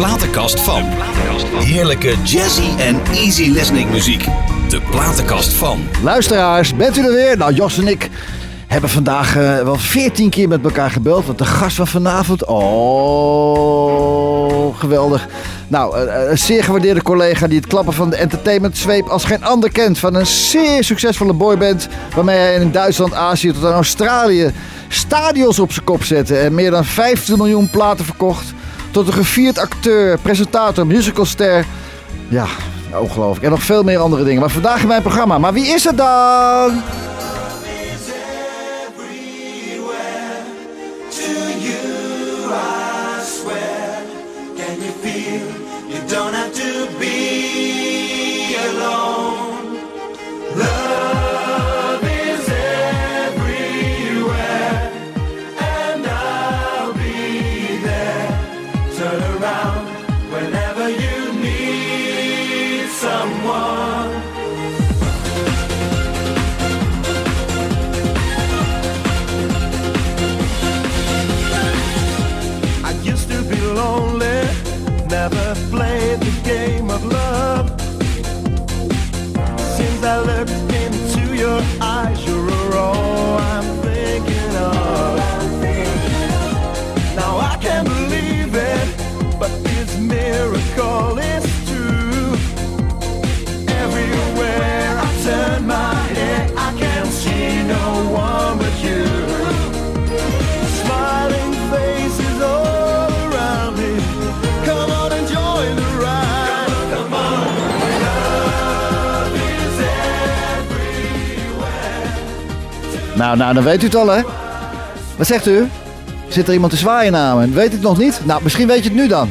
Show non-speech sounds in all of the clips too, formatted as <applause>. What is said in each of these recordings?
platenkast van. Heerlijke jazzy en easy listening muziek. De platenkast van. Luisteraars, bent u er weer? Nou, Jos en ik hebben vandaag eh, wel veertien keer met elkaar gebeld. Want de gast van vanavond, oh, geweldig. Nou, eh, een zeer gewaardeerde collega die het klappen van de entertainment zweep als geen ander kent. Van een zeer succesvolle boyband waarmee hij in Duitsland, Azië tot aan Australië stadions op zijn kop zette. En meer dan 15 miljoen platen verkocht. Tot een gevierd acteur, presentator, musicalster. Ja, ongelooflijk. En nog veel meer andere dingen. Maar vandaag in mijn programma. Maar wie is het dan? Never played the game of love. Since I looked into your eyes, you're all I'm thinking of. Now I can't believe it, but this miracle Nou, nou, dan weet u het al, hè? Wat zegt u? Zit er iemand te zwaaien naar me? Weet u het nog niet? Nou, misschien weet je het nu dan.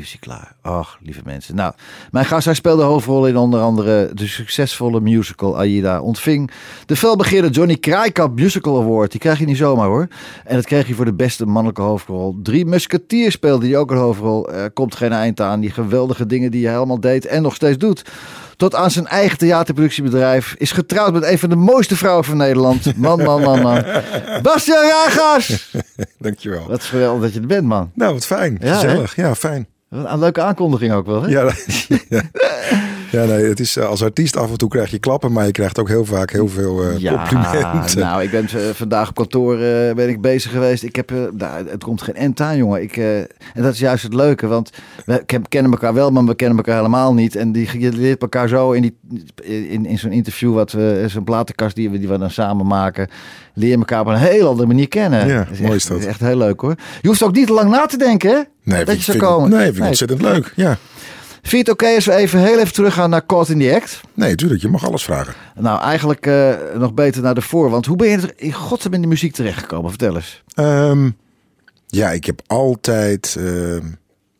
Nu is hij klaar. Och, lieve mensen. Nou, mijn gast, hij speelde hoofdrol in onder andere de succesvolle musical Aida. Ontving de felbegeerde Johnny Krijkamp Musical Award. Die krijg je niet zomaar hoor. En dat kreeg hij voor de beste mannelijke hoofdrol. Drie Musketeers speelde hij ook een hoofdrol. Er komt geen eind aan. Die geweldige dingen die hij helemaal deed en nog steeds doet. Tot aan zijn eigen theaterproductiebedrijf. Is getrouwd met een van de mooiste vrouwen van Nederland. Man, man, man, man. <laughs> Bastiaan Ragas! Dankjewel. Wat is geweldig dat je er bent, man. Nou, wat fijn. Ja, Gezellig. Ja, fijn. Wat Een leuke aankondiging ook wel, hè? Ja, <laughs> ja. Ja, nee, het is, eh, als artiest af en toe krijg je klappen, maar je krijgt ook heel vaak heel veel eh, complimenten. nou, ik ben eh, vandaag op kantoor ben ik bezig geweest. Ik heb, nou, het komt geen end aan, jongen. Ik, en dat is juist het leuke, want we ke- kennen elkaar wel, maar we kennen elkaar helemaal niet. En die, je leert elkaar zo in, die, in, in zo'n interview, wat we, zo'n platenkast die we, die we dan samen maken, leer je elkaar op een heel andere manier kennen. Ja, Dat is mooi echt, is dat. is echt heel leuk, hoor. Je hoeft ook niet te lang na te denken, hè? Nee, dat vind- je zou komen. Nee, vind ik ontzettend leuk. Ja. Vind je het oké als we even heel even teruggaan naar Caught in the Act? Nee, tuurlijk, je mag alles vragen. Nou, eigenlijk eh, nog beter naar de voor. Want hoe ben je er in godsnaam in de muziek terechtgekomen? Vertel eens. Ehm, ja, ik heb altijd, ehm,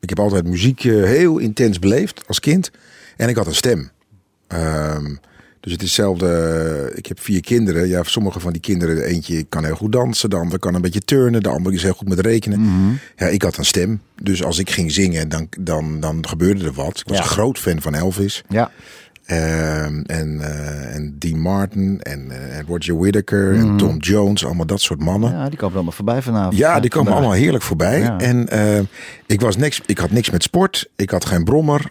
ik heb altijd muziek eh, heel intens beleefd als kind. En ik had een stem. Ehm, dus het is hetzelfde. Ik heb vier kinderen. Ja, sommige van die kinderen, eentje kan heel goed dansen, de ander kan een beetje turnen, de ander is heel goed met rekenen. Ja, ik had een stem. Dus als ik ging zingen, dan, dan, dan gebeurde er wat. Ik was Ja. een groot fan van Elvis. Ja. Ehm, en, eh, en Dean Martin en, eh, en Roger Whittaker en Tom Jones. Allemaal dat soort mannen. ja, die komen allemaal voorbij vanavond. Ja, die komen allemaal heerlijk voorbij. Ja. En eh, ik, was niks, ik had niks met sport. Ik had geen brommer.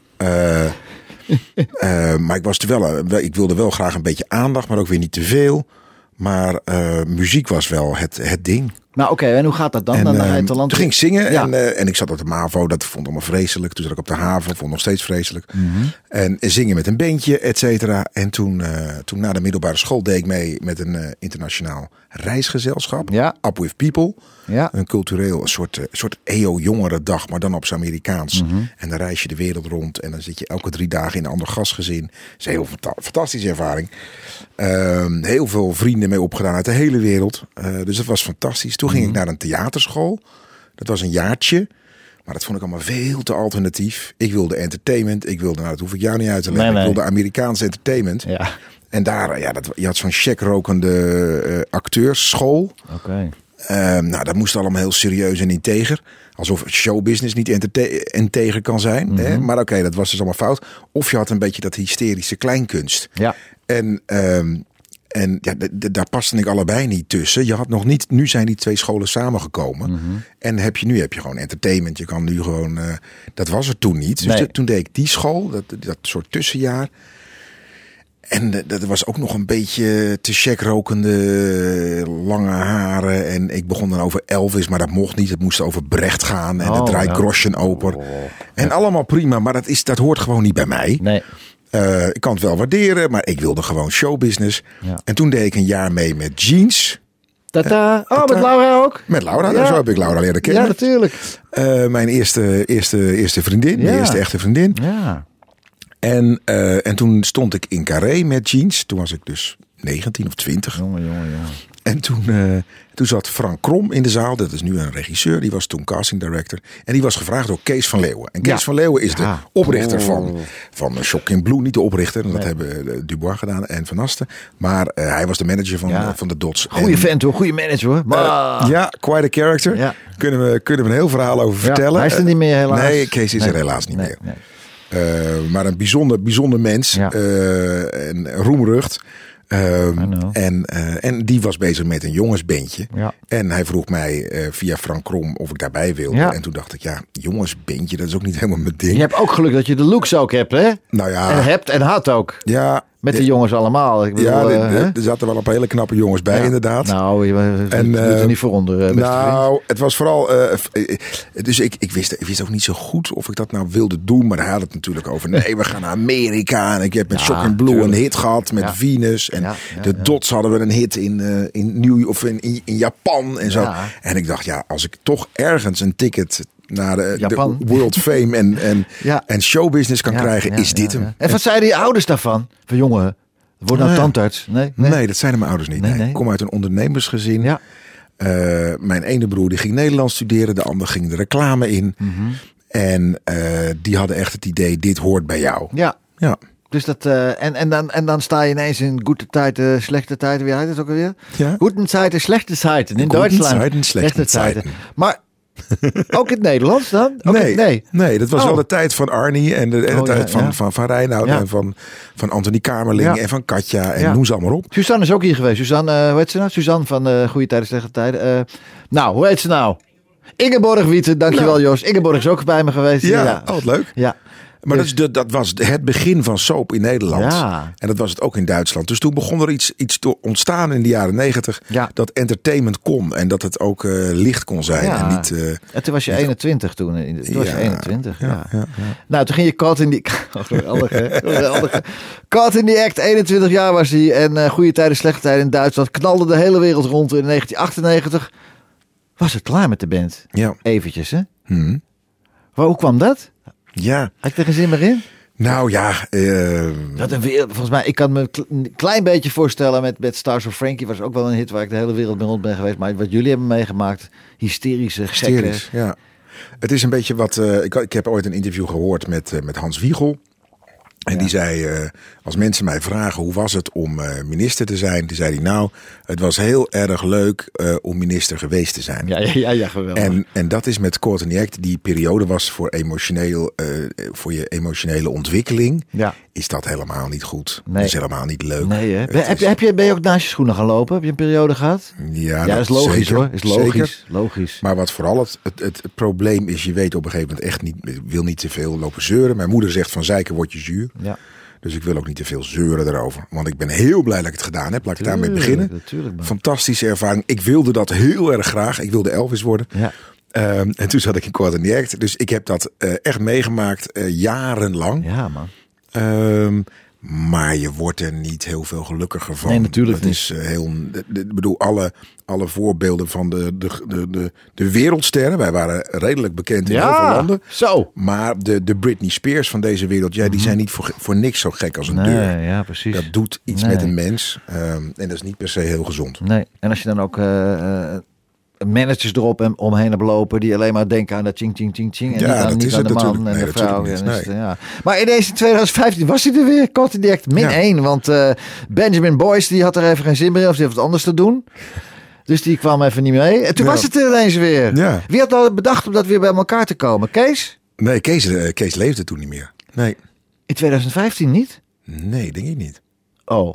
<laughs> Eh, maar ik, was er wel, eh, ik wilde wel graag een beetje aandacht, maar ook weer niet te veel. Maar eh, muziek was wel het, het ding. Maar oké, en hoe gaat dat dan? En, dan naar het land. toen ging ik zingen Ja. en, en ik zat op de MAVO. Dat vond ik allemaal vreselijk. Toen zat ik op de haven, vond ik nog steeds vreselijk. Mhm. En zingen met een bandje, et cetera. En toen, toen na de middelbare school deed ik mee met een internationaal reisgezelschap. Ja. Up with People. Ja. Een cultureel, een soort, eh, soort EO-jongerendag, maar dan op zijn Amerikaans. Mhm. En dan reis je de wereld rond en dan zit je elke drie dagen in een ander gastgezin. Dat is een heel fanta- fantastische ervaring. Ehm, heel veel vrienden mee opgedaan uit de hele wereld. Eh, dus dat was fantastisch. Toen Mhm. ging ik naar een theaterschool. Dat was een jaartje. Maar dat vond ik allemaal veel te alternatief. Ik wilde entertainment. Ik wilde, nou dat hoef ik jou niet uit te leggen. Nee, nee. Ik wilde Amerikaans entertainment. Ja. En daar, ja, dat, je had zo'n checkrokende eh acteursschool. Oké. Nou, dat moest allemaal heel serieus en integer. Alsof showbusiness niet integer kan zijn. hè? Mhm. Maar oké, dat was dus allemaal fout. Of je had een beetje dat hysterische kleinkunst. Ja. En, ehm, en ja, daar paste ik allebei niet tussen. Je had nog niet, nu zijn die twee scholen samengekomen. Mhm. En heb je, nu heb je gewoon entertainment. Je kan nu gewoon, eh, dat was er toen niet. Dus Nee. de- toen deed ik die school, dat, dat soort tussenjaar. En eh, dat was ook nog een beetje te checkrokende lange haren. En ik begon dan over Elvis, maar dat mocht niet. Het moest over Brecht gaan en Oh, het draai ja. Groschen open. En allemaal prima, maar dat, is, dat hoort gewoon niet bij mij. Nee. Eh, ik kan het wel waarderen, maar ik wilde gewoon showbusiness. Ja. En toen deed ik een jaar mee met Jeans. Tata. Oh, met Laura ook? Met Laura, Ja. zo heb ik Laura leren kennen. Ja, natuurlijk. Eh, mijn eerste, eerste, eerste vriendin, mijn eerste echte vriendin. Ja. En, eh, en toen stond ik in Carré met Jeans. Toen was ik dus 19 of 20. Jongen, jongen, jongen. En toen, eh, toen zat Frank Krom in de zaal. Dat is nu een regisseur. Die was toen casting director. En die was gevraagd door Kees van Leeuwen. En Kees Ja. van Leeuwen is de oprichter Oh. van, van Shocking Blue. Niet de oprichter. Dat Nee. hebben eh, Dubois gedaan en Van Asten. Maar eh, hij was de manager van, Ja. van de Dots. Goeie En, vent hoor, goeie manager hoor. Maar, ja, quite a character. Ja. Kunnen, we, kunnen we een heel verhaal over Ja, vertellen. hij is er niet meer helaas. Nee, Kees is Nee. er helaas niet Nee, meer. Eh, maar een bijzonder, bijzonder mens. Ja. eh, en roemrucht. Ehm, en, eh, en die was bezig met een jongensbandje. Ja. En hij vroeg mij eh, via Frank Krom of ik daarbij wilde. Ja. En toen dacht ik, ja, jongensbandje, dat is ook niet helemaal mijn ding. Je hebt ook geluk dat je de looks ook hebt, hè? Nou ja, En hebt en had ook. ja, Met de jongens allemaal. Ik bedoel, ja, eh, er- zaten wel een paar hele knappe jongens bij, Ja. inderdaad. Nou, je en, En, doet er eh, niet voor onder, eh, vriend. nou, het was vooral. dus ik, ik, wist, ik wist ook niet zo goed of ik dat nou wilde doen. Maar hij had het natuurlijk over. Nee, we gaan naar Amerika. En ik heb met Ja, Shock and Blue tuurlijk. een hit gehad met Ja. Venus. En de. Dots hadden we een hit in, eh in, New, of in, in, in Japan en zo. En ik dacht, ja, als ik toch ergens een ticket naar de, Japan. de World Fame en, en, <laughs> Ja. en showbusiness kan Ja, krijgen, ja, is dit hem. En wat zeiden je ouders daarvan? Van jongen, word nou Ja. tandarts. Nee, Nee. nee. dat zeiden mijn ouders niet. Nee. Ik kom uit een ondernemersgezin. Ja. Eh, mijn ene broer die ging Nederlands studeren, de ander ging de reclame in. Mhm. En eh, die hadden echt het idee, dit hoort bij jou. Ja. Ja, Dus dat, eh, en, en, dan, en dan sta je ineens in goede tijden, slechte tijden. Wie heet het ook alweer? Ja. Goede tijden, slechte tijden. In Duitsland. Zeiten, slechte tijden. Maar ook in het Nederlands dan? Ook nee, nee. nee, dat was Oh. wel de tijd van Arnie en de, en de Oh, ja, tijd van, ja. van, van Reinoud Ja. en van, van Anthony Kamerling Ja. en van Katja en Ja. noem ze allemaal op. Suzanne is ook hier geweest. Suzanne, eh, hoe heet ze nou? Suzanne van eh Goede Tijden, Slechte Tijden. Eh, nou, hoe heet ze nou? Ingeborg Wieten, dankjewel Nou. Joost. Ingeborg is ook bij me geweest. Ja, oh, wat leuk. Ja. Maar Dus- dat, was het begin van soap in Nederland. Ja. En dat was het ook in Duitsland. Dus toen begon er iets, iets te ontstaan in de jaren negentig. Ja. Dat entertainment kon. En dat het ook eh, licht kon zijn. Ja. En niet... eh, En toen was je 21 toen. in- Toen was je Ja, 21, ja. ja, ja, Nou, toen ging je Caught in die... Caught in the Act, 21 jaar was hij. En eh, goede tijden, slechte tijden in Duitsland. Knalde de hele wereld rond. In 1998 was het klaar met de band. ja. Eventjes, hè? Hm. Maar hoe kwam dat? Ja. Had je er geen zin meer in? Nou ja. eh, Dat een wereld, volgens mij, ik kan me een klein beetje voorstellen met, met Stars of Frankie was ook wel een hit waar ik de hele wereld mee rond ben geweest. Maar wat jullie hebben meegemaakt, hysterische, gekke. hysterisch. Ja. Het is een beetje wat. eh, ik, ik heb ooit een interview gehoord met, eh, met Hans Wiegel. En die zei, als mensen mij vragen hoe was het om eh, minister te zijn, zei hij nou, het was heel erg leuk eh, om minister geweest te zijn. Ja, ja, ja, ja geweldig. En, en dat is met Courtney Act, die periode was voor, emotioneel, eh, voor je emotionele ontwikkeling, Ja. is dat helemaal niet goed. Nee. Dat is helemaal niet leuk. Nee, hè? Ben, heb, is- heb je, ben je ook naast je schoenen gaan lopen? Heb je een periode gehad? Ja, Ja, dat is logisch zeker, hoor. Is logisch. zeker. Logisch. Maar wat vooral het, het, het, probleem is, je weet op een gegeven moment echt niet, wil niet te veel lopen zeuren. Mijn moeder zegt van zeiken word je zuur. Ja. Dus ik wil ook niet te veel zeuren erover. Want ik ben heel blij dat ik het gedaan heb. Laat ik daarmee beginnen. Natuurlijk. Fantastische ervaring. Ik wilde dat heel erg graag. Ik wilde Elvis worden. Ja. Ehm, en toen zat ik in Courtney Act. Dus ik heb dat eh, echt meegemaakt eh, jarenlang. Ja, man. Ehm, maar je wordt er niet heel veel gelukkiger van. Nee, natuurlijk Dat niet. is eh, heel. Ik bedoel, alle, alle voorbeelden van de, de, de, de, de wereldsterren. Wij waren redelijk bekend in heel veel Ja, landen. zo. Maar de, de Britney Spears van deze wereld, ja, die zijn niet voor, voor niks zo gek als een deur. Mhm. Nee, ja, precies. Dat doet iets Nee. met een mens. ehm, en dat is niet per se heel gezond. Nee. En als je dan ook eh, eh, managers erop en omheen hebt lopen die alleen maar denken aan dat ching, ching, ching, ching. En Ja, niet aan, dat niet is aan het de man en Nee, de vrouw. En niet. is het, ja. Maar ineens in 2015 was hij er weer, Cotton Direct, min Ja. 1. Want eh, Benjamin Boyce die had er even geen zin meer in of die heeft wat anders te doen. Dus die kwam even niet mee. En toen Ja. was het er ineens weer. Ja. Wie had nou bedacht om dat weer bij elkaar te komen? Kees? Nee, Kees, eh, Kees leefde toen niet meer. Nee. In 2015 niet? Nee, denk ik niet. Oh.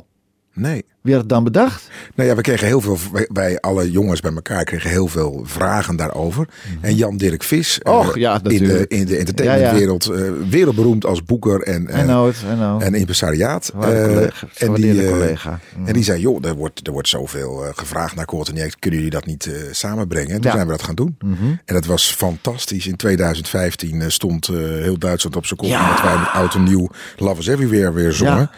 Nee. Wie had het dan bedacht? Nou ja, we kregen heel veel, wij, wij alle jongens bij elkaar kregen heel veel vragen daarover. En Jan Dirk Vis, eh, Mhm. Ja, in, de, in de entertainmentwereld, eh, wereldberoemd als boeker en, I eh, en impresariaat. Collega, en, die, collega. Mhm. en die zei, joh, er wordt, er wordt zoveel gevraagd naar Courtney. Kunnen jullie dat niet samenbrengen? En toen zijn we dat gaan doen. Mhm. En dat was fantastisch. In 2015 eh, stond heel Duitsland op zijn kop. Omdat wij oud en nieuw Love is Everywhere weer zongen.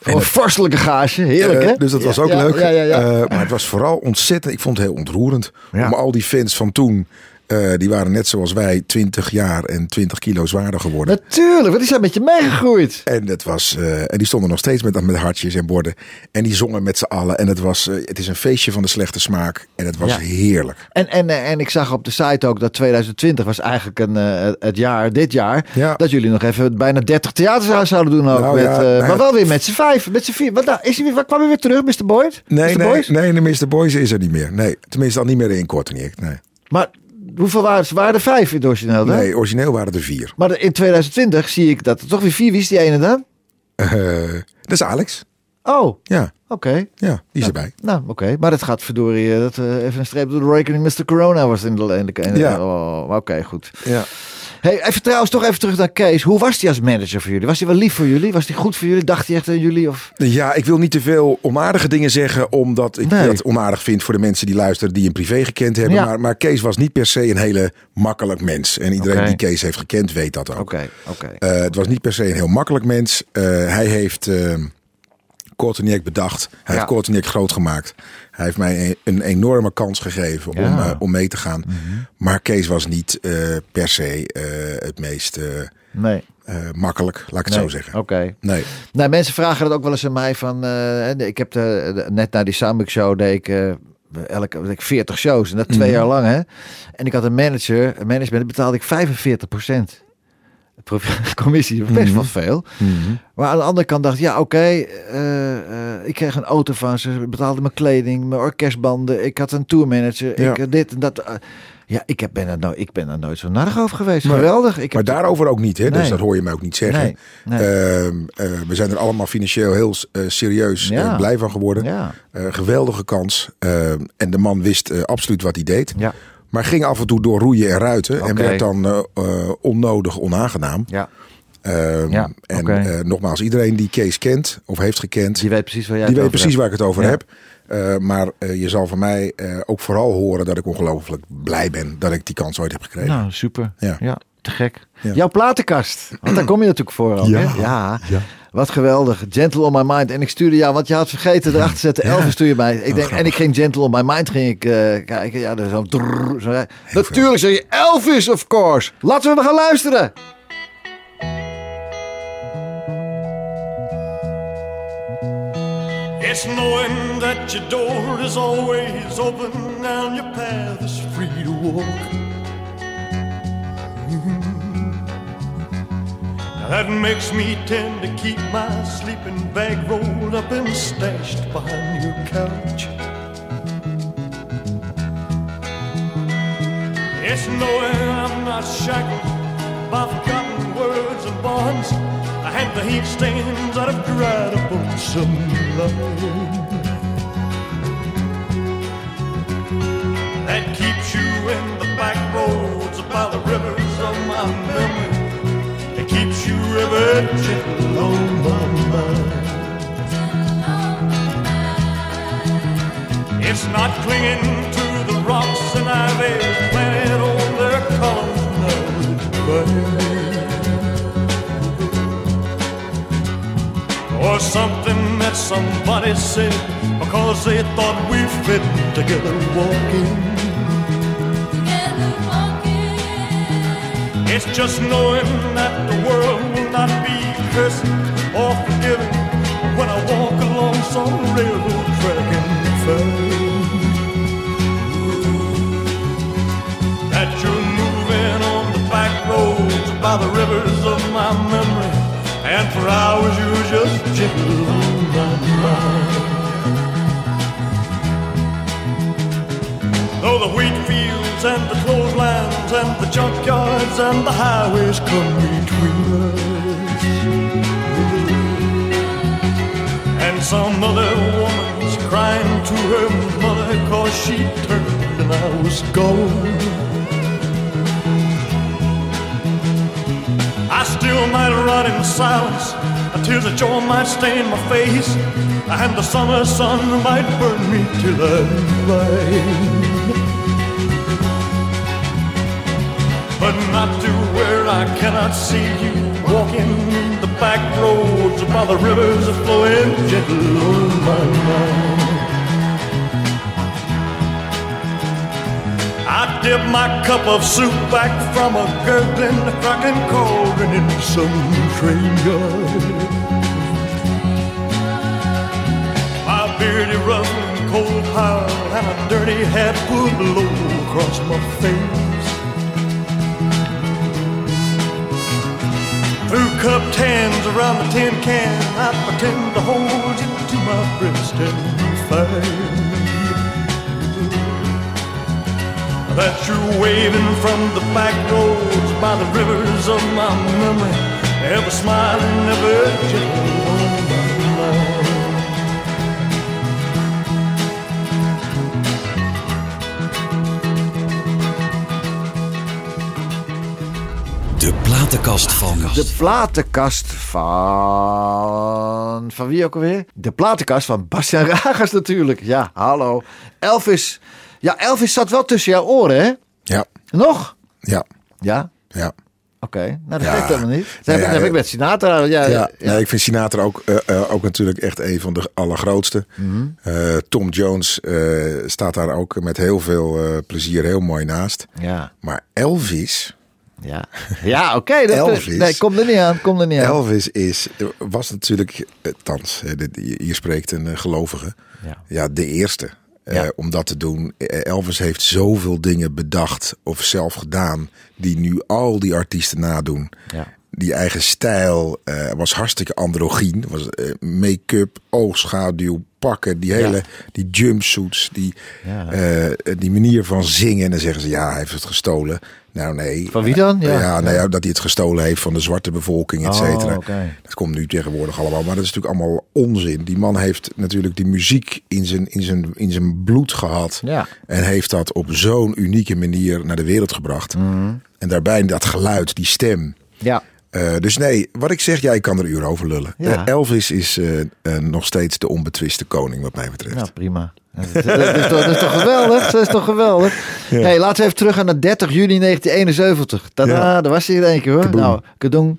Voor een vorstelijke gage, heerlijk hè? dus dat was ook leuk. Eh, maar het was vooral ontzettend. Ik vond het heel ontroerend. Om al die fans van toen. Eh, die waren net zoals wij 20 jaar en 20 kilo zwaarder geworden. Natuurlijk, want die zijn met je meegegroeid. En, dat was, eh, en die stonden nog steeds met, met hartjes en borden. En die zongen met z'n allen. En het, was, eh, het is een feestje van de slechte smaak. En het was Ja. heerlijk. En, en, en ik zag op de site ook dat 2020 was eigenlijk een, het jaar, dit jaar, Ja. dat jullie nog even bijna 30 theaters zouden doen ook. Nou met, ja, nou maar wel weer met z'n vijf, met z'n vier. Wat, nou, is hij kwam hij weer terug, Mr. Boyd? Nee, Mr. nee, Boys? nee, de Mr. Boys is er niet meer. Nee, tenminste al niet meer in Kortenier. Nee. Maar hoeveel waren het? Waren er vijf in het origineel nee, origineel waren er vier. Maar in 2020 zie ik dat er toch weer vier, wie is die ene dan? Eh, dat is Alex. Oh, Ja, oké. ja die is erbij. Nou, oké. Maar dat gaat verdorie, eh, dat eh, even een streep door de rekening. Mr. Corona was in de... In Ja. oh, oké, goed. Ja. Hey, even trouwens toch even terug naar Kees. Hoe was hij als manager voor jullie? Was hij wel lief voor jullie? Was hij goed voor jullie? Dacht hij echt aan jullie? Of... Ja, ik wil niet te veel onaardige dingen zeggen, omdat ik Nee. dat onaardig vind voor de mensen die luisteren die hem privé gekend hebben. Ja. Maar, maar Kees was niet per se een hele makkelijk mens. En iedereen die Kees heeft gekend weet dat ook. Oké, oké. Eh, het was niet per se een heel makkelijk mens. Eh, hij heeft uh, Korteniek bedacht. Hij heeft Korteniek groot gemaakt. Hij heeft mij een, een enorme kans gegeven om. Mhm. eh, om mee te gaan. Maar Kees was niet eh, per se eh, het meest Nee. makkelijk, laat ik het nee. zo zeggen. Oké. Nee. Nou, mensen vragen dat ook wel eens aan mij van... eh, ik heb de, de- net na die Soundbook Show deed ik... elke ik, 40 shows en dat twee jaar lang. Hè? En ik had een manager, een management, betaalde ik 45 <laughs> Commissie, best wel veel. Maar aan de andere kant dacht ja, oké, eh, eh, ik kreeg een auto van ze, betaalde mijn kleding, mijn orkestbanden, ik had een tourmanager, Ja. ik had dit en dat. eh, ja, ik, heb, ben er nou, ik ben er nooit zo narig over geweest. Maar- Geweldig. Ik Maar heb, daarover ook niet, hè? dus dat hoor je mij ook niet zeggen. Nee, nee. Ehm, eh, we zijn er allemaal financieel heel eh, serieus Ja. blij van geworden. Ja. Eh, geweldige kans. Ehm, en de man wist eh, absoluut wat hij deed. Ja, Maar ging af en toe door roeien en ruiten. En werd dan eh, eh, onnodig onaangenaam. ja, Ehm, Ja, en eh, nogmaals, iedereen die Kees kent of heeft gekend. die weet precies waar jij Die het weet over precies hebt. waar ik het over Ja. heb. Eh, maar eh, je zal van mij eh, ook vooral horen dat ik ongelooflijk blij ben dat ik die kans ooit heb gekregen. Nou, super. Ja. Ja, te gek. Ja. Jouw platenkast. Want daar kom je natuurlijk voor. Ook, Ja. Hè? ja. Wat geweldig. Gentle on my mind. En ik stuurde jou, want je had vergeten erachter te zetten. Elvis stuur je mij. Ik denk, en ik ging Gentle on my mind ging ik, eh, kijken. Ja, dus zo, drrr, zo. Natuurlijk zeg je Elvis, of course. Laten we maar gaan luisteren. It's knowing that your door is always open and your path is free to walk. Now that makes me tend to keep my sleeping bag rolled up and stashed behind your couch. It's knowing I'm not shackled by forgotten words and bonds. I had the heat stains that have dried up on some line. You gentle on my mind. It's not clinging to the rocks and ivy planted on their columns now. Or something that somebody said because they thought we fit together walking. It's just knowing that the world cursing or forgiving when I walk along some railroad track and find that you're moving on the back roads by the rivers of my memory, and for hours you're just gentle on my mind. Though the wheat fields and the clotheslines and the junkyards and the highways come between us. Some other woman's crying to her mother cause she turned and I was gone. I still might run in silence. The tears of joy might stain my face. And the summer sun might burn me till I'm blind. But not to where I cannot see you walking the back roads by the rivers flowing gentle on my mind. I dip my cup of soup back from a gurgling, cracking cauldron in some train yard. My beardy rustling cold pile and a dirty hat pulled low across my face. Through cupped hands around the tin can, I pretend to hold you to my breast and find that you're waving from the back roads by the rivers of my memory, ever smiling, ever gentle platenkast van. De platenkast van... Van wie ook alweer? De platenkast van Bastiaan Ragers natuurlijk. Ja, hallo. Elvis. Ja, Elvis zat wel tussen jouw oren, hè? Ja, Nog? ja, Ja? ja. Oké. Nou, dat Ja. weet ik helemaal niet. Dat Ja, heb, ja, heb ik met Sinatra. Ja, Ja, ja. nee, ik vind Sinatra ook, eh, eh, ook natuurlijk echt een van de allergrootste. Mhm. Eh, Tom Jones eh, staat daar ook met heel veel eh, plezier heel mooi naast. Ja. Maar Elvis, Ja, ja oké. dat- Elvis. Nee, kom er niet aan. Kom er niet aan. Elvis is, was natuurlijk, eh, thans, hier spreekt een eh, gelovige, Ja. ja, de eerste. eh, om dat te doen. Elvis heeft zoveel dingen bedacht of zelf gedaan die nu al die artiesten nadoen. Ja. Die eigen stijl was hartstikke androgyn. Was make-up, oogschaduw, pakken, die hele die jumpsuits, die, Ja. die manier van zingen. En dan zeggen ze ja, hij heeft het gestolen. Nou nee. Van wie dan? Ja, Ja. nou ja, dat hij het gestolen heeft van de zwarte bevolking, et cetera. Oh, oké. Dat komt nu tegenwoordig allemaal, maar dat is natuurlijk allemaal onzin. Die man heeft natuurlijk die muziek in zijn, in zijn, in zijn bloed gehad. Ja. En heeft dat op zo'n unieke manier naar de wereld gebracht. Mhm. En daarbij dat geluid, die stem. Ja. Eh, dus nee, wat ik zeg, jij kan er uren over lullen. Ja. Eh, Elvis is eh, nog steeds de onbetwiste koning, wat mij betreft. Nou, prima. Dat, dat is toch, dat is toch geweldig? Dat is toch geweldig? Hey, laten we even terug gaan naar 30 juni 1971. Tada, Ja. daar was hij in één keer hoor. Kaboom. Nou, Kadoen.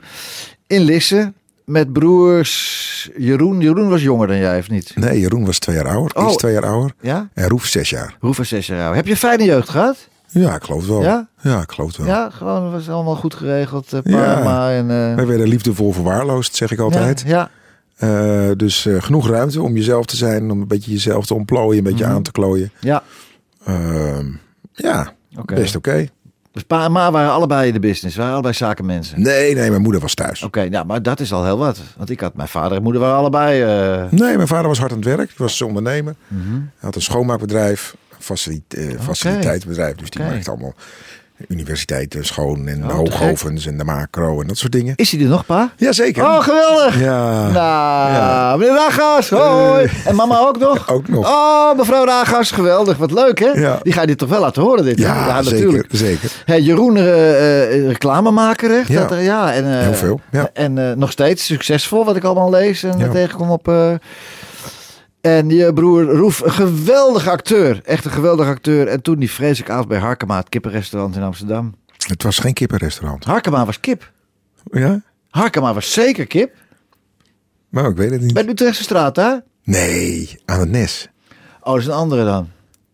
In Lisse met broers Jeroen. Jeroen was jonger dan jij, of niet? Nee, Jeroen was twee jaar ouder, Oh. is twee jaar ouder. Ja? En Roef zes jaar. Hoeveel zes jaar oud? Heb je een fijne jeugd gehad? Ja, ik geloof het wel. Ja? Ja, ik geloof het wel. Ja, gewoon was allemaal goed geregeld. Uh, Ja. En... eh, Wij werden liefdevol verwaarloosd, zeg ik altijd. Ja, Eh, dus eh, genoeg ruimte om jezelf te zijn, om een beetje jezelf te ontplooien, een beetje Mhm. aan te klooien. ja. Ehm, ja, best oké. Dus pa en ma waren allebei in de business. waren allebei zakenmensen. Nee, nee, mijn moeder was thuis. Oké, ja, maar dat is al heel wat. Want ik had mijn vader en moeder waren allebei... eh, Nee, mijn vader was hard aan het werk. Was ondernemer. Mhm. Hij had een schoonmaakbedrijf, een facilit eh, faciliteitsbedrijf. Dus die maakte allemaal universiteiten schoon en Oh, hoogovens en de macro en dat soort dingen. Is hij er nog, pa? Jazeker. Oh, geweldig! Ja. Nou, Ja. meneer Ragas, hoi! En mama ook nog? <laughs> Ook nog. Oh, mevrouw Ragas, geweldig. Wat leuk, hè? Ja. Die ga je dit toch wel laten horen, dit? ja, zeker. natuurlijk. zeker. Hey, Jeroen, eh, eh, reclamemaker, hè? Ja. Dat, eh, ja en, eh, Heel veel, ja. En eh, nog steeds succesvol, wat ik allemaal lees en Ja. tegenkom op... eh, en je broer Roef, een geweldige acteur. Echt een geweldige acteur. En toen die vreselijk avond bij Harkema, het kippenrestaurant in Amsterdam. Het was geen kippenrestaurant. Harkema was kip. Ja? Harkema was zeker kip. Maar ik weet het niet. Bij de Utrechtse straat, hè? Nee, aan het Nes. Oh, dat is een andere dan.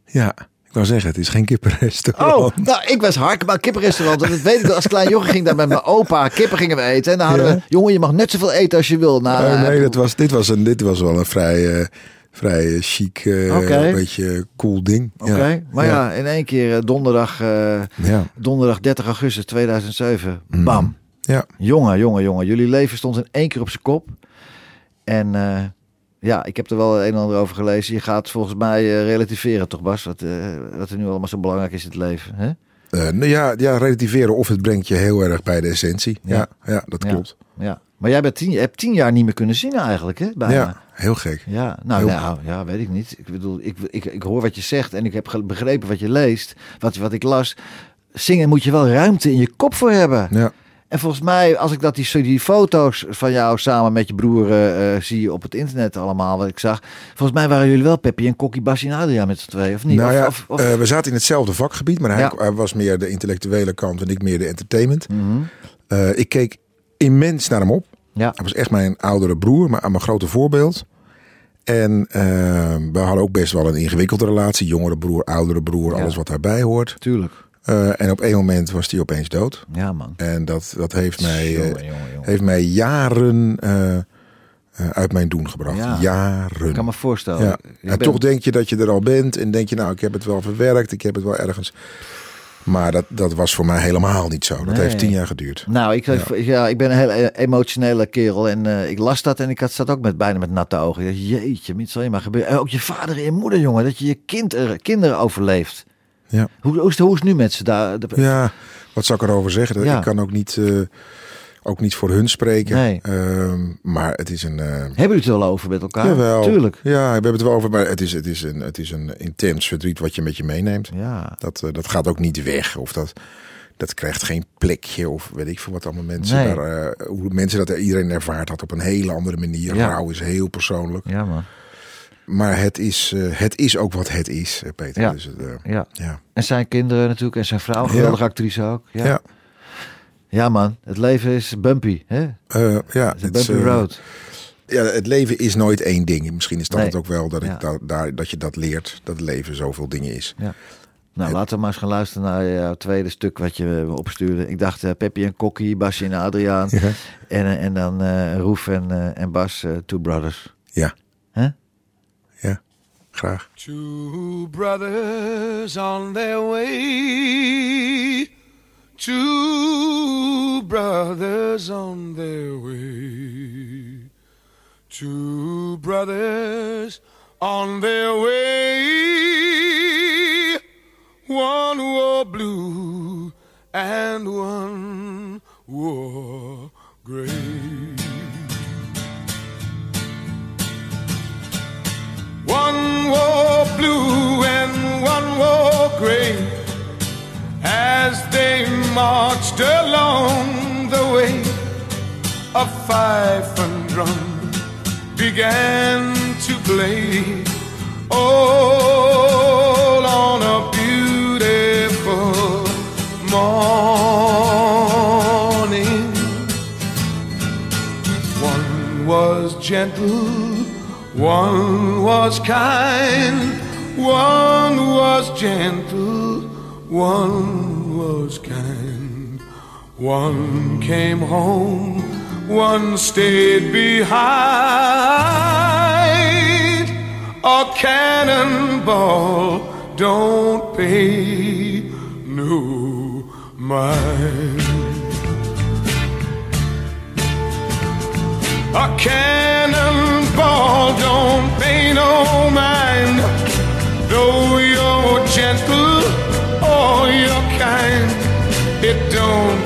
Ja, ik wou zeggen, het is geen kippenrestaurant. Oh, nou, ik was Harkema kippenrestaurant. En dat weet ik. Als klein jongen ging daar met mijn opa. Kippen gingen we eten. En dan hadden Ja. we... Jongen, je mag net zoveel eten als je wil. Nou, Oh, nee, dat was, dit, was een, dit was wel een vrij, eh, vrij eh, chic, eh, Oké. beetje cool ding. Oké, maar ja. in één keer eh, donderdag, Ja, donderdag 30 augustus 2007. Bam. ja. Jongen, jongen, jongen. Jullie leven stond in één keer op zijn kop. En ja, ik heb er wel een en ander over gelezen. Je gaat volgens mij relativeren toch, Bas? Wat, wat er nu allemaal zo belangrijk is in het leven. Hè? Nou ja, ja, relativeren of het brengt je heel erg bij de essentie. Ja, Ja. dat klopt. Ja. Maar jij bent tien, hebt tien jaar niet meer kunnen zien eigenlijk, hè? Bijna. Ja, heel gek. Ja, nou, nou ja, weet ik niet. Ik bedoel, ik, ik, ik hoor wat je zegt en ik heb begrepen wat je leest, wat, wat ik las. Zingen moet je wel ruimte in je kop voor hebben. Ja, En volgens mij, als ik dat die, die foto's van jou samen met je broer eh, eh, zie op het internet allemaal, wat ik zag. Volgens mij waren jullie wel Peppy en Kokkie, Bassie en Adriaan met z'n tweeën, of niet? nou ja, of, of- eh, we zaten in hetzelfde vakgebied, maar hij, Ja. hij was meer de intellectuele kant en ik meer de entertainment. Mhm. Ik keek immens naar hem op. Ja, Hij was echt mijn oudere broer, maar mijn grote voorbeeld. En eh, we hadden ook best wel een ingewikkelde relatie. Jongere broer, oudere broer, Ja. alles wat daarbij hoort. tuurlijk. Eh, en op één moment was hij opeens dood. Ja, man. En dat, dat heeft, mij, eh, Jongen, jongen, jongen. heeft mij jaren eh, uit mijn doen gebracht. Ja. Jaren. Ik kan me voorstellen. ja. En ben- toch denk je dat je er al bent. En denk je, nou, ik heb het wel verwerkt. Ik heb het wel ergens. Maar dat, dat was voor mij helemaal niet zo. Dat Nee. heeft tien jaar geduurd. Nou, ik, ja. ik ben een heel emotionele kerel en eh, ik las dat en ik had, zat ook met, bijna met natte ogen. Ik dacht, jeetje, wat zal je maar gebeuren. En ook je vader en je moeder, jongen, dat je je kind, er- kinderen overleeft. Ja. Hoe, hoe, is, het- hoe is het nu met ze daar? Ja, wat zou ik erover zeggen? Ja. Ik kan ook niet, eh, ook niet voor hun spreken. Nee. Ehm, maar het is een. eh, Hebben jullie het wel over met elkaar? jawel. Tuurlijk. Ja, we hebben het wel over. Maar het is, het, is een, het is een intens verdriet wat je met je meeneemt. Ja. Dat, eh, dat gaat ook niet weg. Of dat, dat krijgt geen plekje. Of weet ik veel wat allemaal mensen. Nee. Daar, eh, hoe mensen dat iedereen ervaart had op een hele andere manier. Ja. Rouw is heel persoonlijk. Ja, man. Maar het is, het is ook wat het is, Peter. Ja. Dus, het, Ja. ja. En zijn kinderen natuurlijk en zijn vrouw, geweldige actrice ook. Ja. Ja. Man. Het leven is bumpy. Hè? Het Eh, ja, is een het is, bumpy eh, road. Ja, het leven is nooit één ding. Misschien is dat Nee. het ook wel dat, Ja. ik da- daar, dat je dat leert. Dat het leven zoveel dingen is. Ja. Nou, laten we maar eens gaan luisteren naar jouw tweede stuk wat je me opstuurde. Ik dacht uh, Peppy en Kokkie, Basje en Adriaan. Ja. En, eh, en dan eh Roef en, eh, en Bas, eh, Two Brothers. Ja. Hè? Ja. Graag. Two brothers on their way. Two brothers on their way. Two brothers on their way. One wore blue and one wore gray. One wore blue and one wore gray as they marched along the way. A fife and drum began to play. All on a beautiful morning. One was gentle, one was kind, one was gentle, one was kind. One came home, one stayed behind. A cannonball don't pay no mind. A cannonball don't pay no mind. Though you're gentle or you're kind, it don't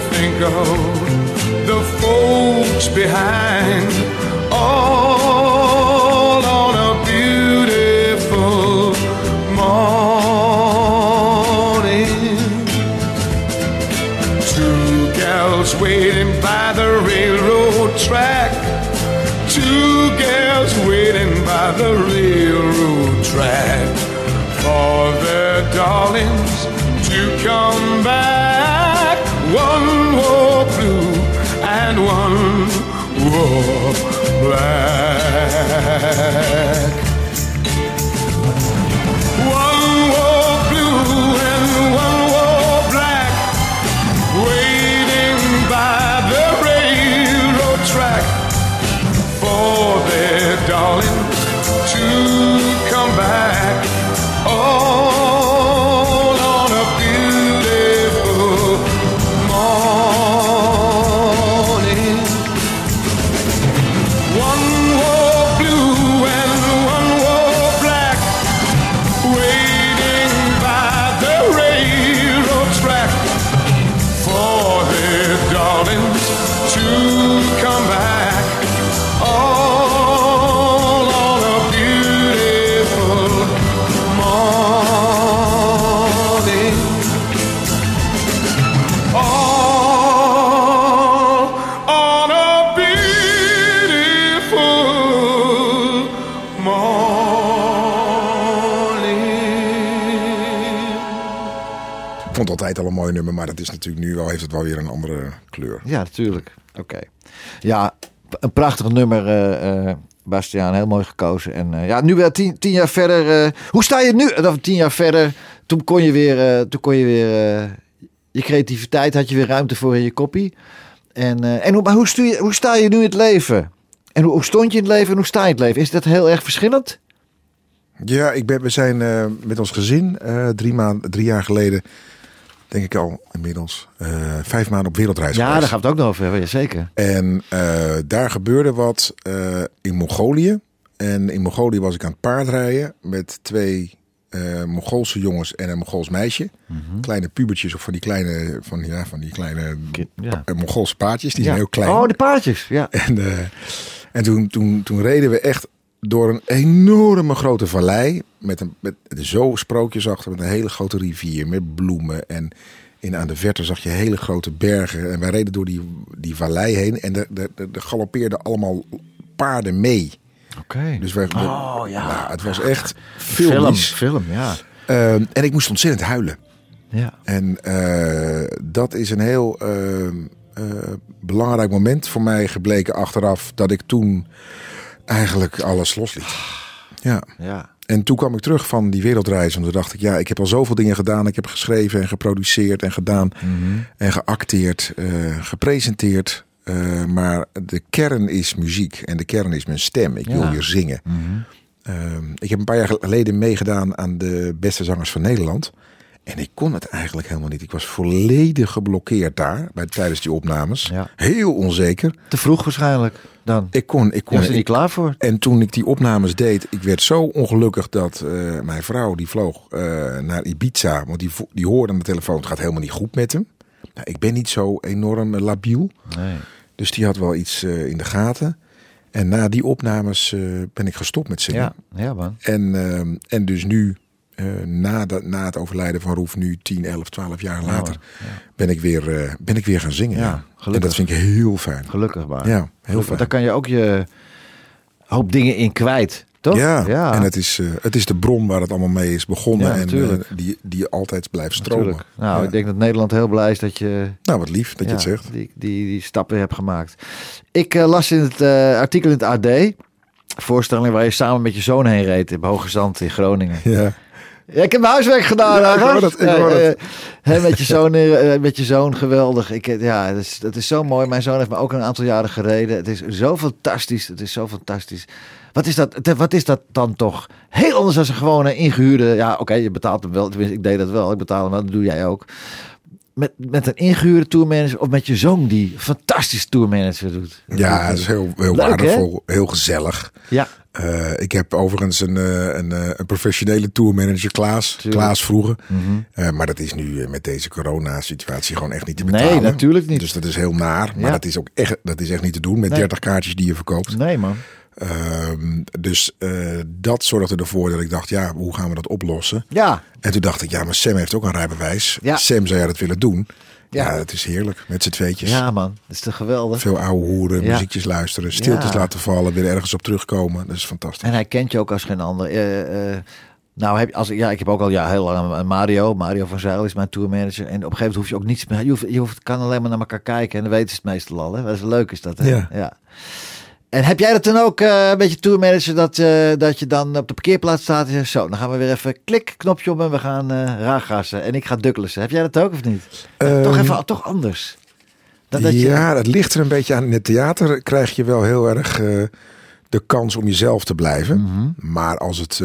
of the folks behind. sky. <laughs> vond het altijd al een mooi nummer, maar dat is natuurlijk nu wel, heeft het wel weer een andere kleur. Ja, natuurlijk. Oké. Ja, een prachtig nummer, eh eh Bastiaan. Heel mooi gekozen. En eh, ja, nu wel tien, tien jaar verder. hoe sta je nu? Of tien jaar verder. Toen kon je weer, toen kon je weer je creativiteit had je weer ruimte voor in je koppie. En, en hoe, maar hoe, stu je, hoe sta je nu in het leven? En hoe, hoe stond je in het leven en hoe sta je in het leven? Is dat heel erg verschillend? Ja, ik ben, we zijn met ons gezin drie, maand, drie jaar geleden, denk ik al inmiddels, eh, vijf maanden op wereldreis Ja, daar gaan we het ook nog over hebben. Jazeker. En eh, daar gebeurde wat eh, in Mongolië. En in Mongolië was ik aan het paardrijden met twee Mongoolse jongens en een Mongools meisje. Kleine pubertjes of van die kleine, van, ja, van die kleine ja. Mongoolse paardjes. Die Ja. zijn heel klein. Oh, de paardjes. Ja. En, en toen, toen, toen reden we echt door een enorme grote vallei. Met, een, met zo sprookjesachtig, met een hele grote rivier. Met bloemen. En in, aan de verte zag je hele grote bergen. En wij reden door die, die vallei heen. En er, er galoppeerden allemaal paarden mee. Oké. Dus wij, Oh, ja. nou, het was echt Film, filmisch. film, ja. Ehm, en ik moest ontzettend huilen. ja. En eh, dat is een heel eh, eh, belangrijk moment voor mij gebleken achteraf. Dat ik toen eigenlijk alles losliet. Ja. Ja. En toen kwam ik terug van die wereldreis. En toen dacht ik, ja, ik heb al zoveel dingen gedaan. Ik heb geschreven en geproduceerd en gedaan. En geacteerd, eh, gepresenteerd. Eh, maar de kern is muziek. En de kern is mijn stem. Ik wil weer zingen. Ehm, ik heb een paar jaar geleden meegedaan aan de beste zangers van Nederland. En ik kon het eigenlijk helemaal niet. Ik was volledig geblokkeerd daar bij, tijdens die opnames. Ja. Heel onzeker. Te vroeg waarschijnlijk dan. Ik kon, ik Je kon, was er niet ik- klaar voor. en toen ik die opnames deed, ik werd zo ongelukkig dat eh, mijn vrouw die vloog eh, naar Ibiza. Want die, die hoorde aan de telefoon, het gaat helemaal niet goed met hem. Nou, ik ben niet zo enorm eh, labiel. Nee. Dus die had wel iets in de gaten. En na die opnames ben ik gestopt met zingen. Ja, ja man. En, ehm, en dus nu, eh, na, dat, na het overlijden van Roef, nu 10, 11, 12 jaar later, ben, ik weer, eh, ben ik weer gaan zingen. Ja, Ja, En dat vind ik heel fijn. Gelukkig maar. Ja, heel Gelukkig, fijn. Daar kan je ook je hoop dingen in kwijt. Toch? Ja, en het is, eh, het is de bron waar het allemaal mee is begonnen. Ja, en die, die altijd blijft stromen. Natuurlijk. Nou, Ja. ik denk dat Nederland heel blij is dat je Nou, wat lief dat je het ja, zegt. Die, die, die stappen hebt gemaakt. Ik las in het artikel in het AD. Voorstelling waar je samen met je zoon heen reed in Hoge Zand in Groningen. Ja. Ja, ik heb mijn huiswerk gedaan. Ja, ik hoor ik hoor eh, met, je zoon, eh, met je zoon, geweldig. Ik, eh, ja, dat is, dat is zo mooi. Mijn zoon heeft me ook een aantal jaren gereden. Het is zo fantastisch. Het is zo fantastisch. Wat is dat, wat is dat dan toch? Heel anders dan een gewone ingehuurde. Ja, oké, je betaalt hem wel. Tenminste, ik deed dat wel. Ik betaal hem wel. Dat doe jij ook. Met, met een ingehuurde tourmanager of met je zoon die fantastisch tourmanager doet. Ja, het is heel, heel Leuk, waardevol. Heel gezellig. Ja, Eh, ik heb overigens een, eh, een, eh, een professionele tourmanager, Klaas. Tuurlijk. Klaas vroeger. Mhm. Maar dat is nu met deze corona-situatie gewoon echt niet te Nee, betalen. natuurlijk niet. Dus dat is heel naar. Maar Ja. dat is ook echt, dat is echt niet te doen met Nee. 30 kaartjes die je verkoopt. nee man. Ehm, dus eh, dat zorgde ervoor dat ik dacht, ja, hoe gaan we dat oplossen? Ja, En toen dacht ik, ja, maar Sam heeft ook een rijbewijs. Ja. Sam zou jij dat willen doen? Ja. Ja, het is heerlijk met z'n tweetjes. ja man. Dat is toch geweldig. Veel ouwe hoeren, Ja. muziekjes luisteren, stiltes Ja. laten vallen, weer ergens op terugkomen. Dat is fantastisch. En hij kent je ook als geen ander. Eh, eh, nou, heb, als, ik- ja, ik heb ook al ja, heel lang Mario. Mario van Zijl is mijn tourmanager. En op een gegeven moment hoef je ook niets meer. Je, hoeft, je hoeft, kan alleen maar naar elkaar kijken. En dan weten ze het meestal al. Hè? Dat is leuk is dat. Hè? Ja. En heb jij dat dan ook eh, een beetje tourmanager dat, eh, dat je dan op de parkeerplaats staat en zegt zo, dan gaan we weer even klik, knopje om en we gaan eh raagassen. En ik ga dukkelen. Heb jij dat ook of niet? toch Ehm, even, toch anders. Dan dat je, ja, dat ligt er een beetje aan. In het theater krijg je wel heel erg de kans om jezelf te blijven. Mhm. Maar als het,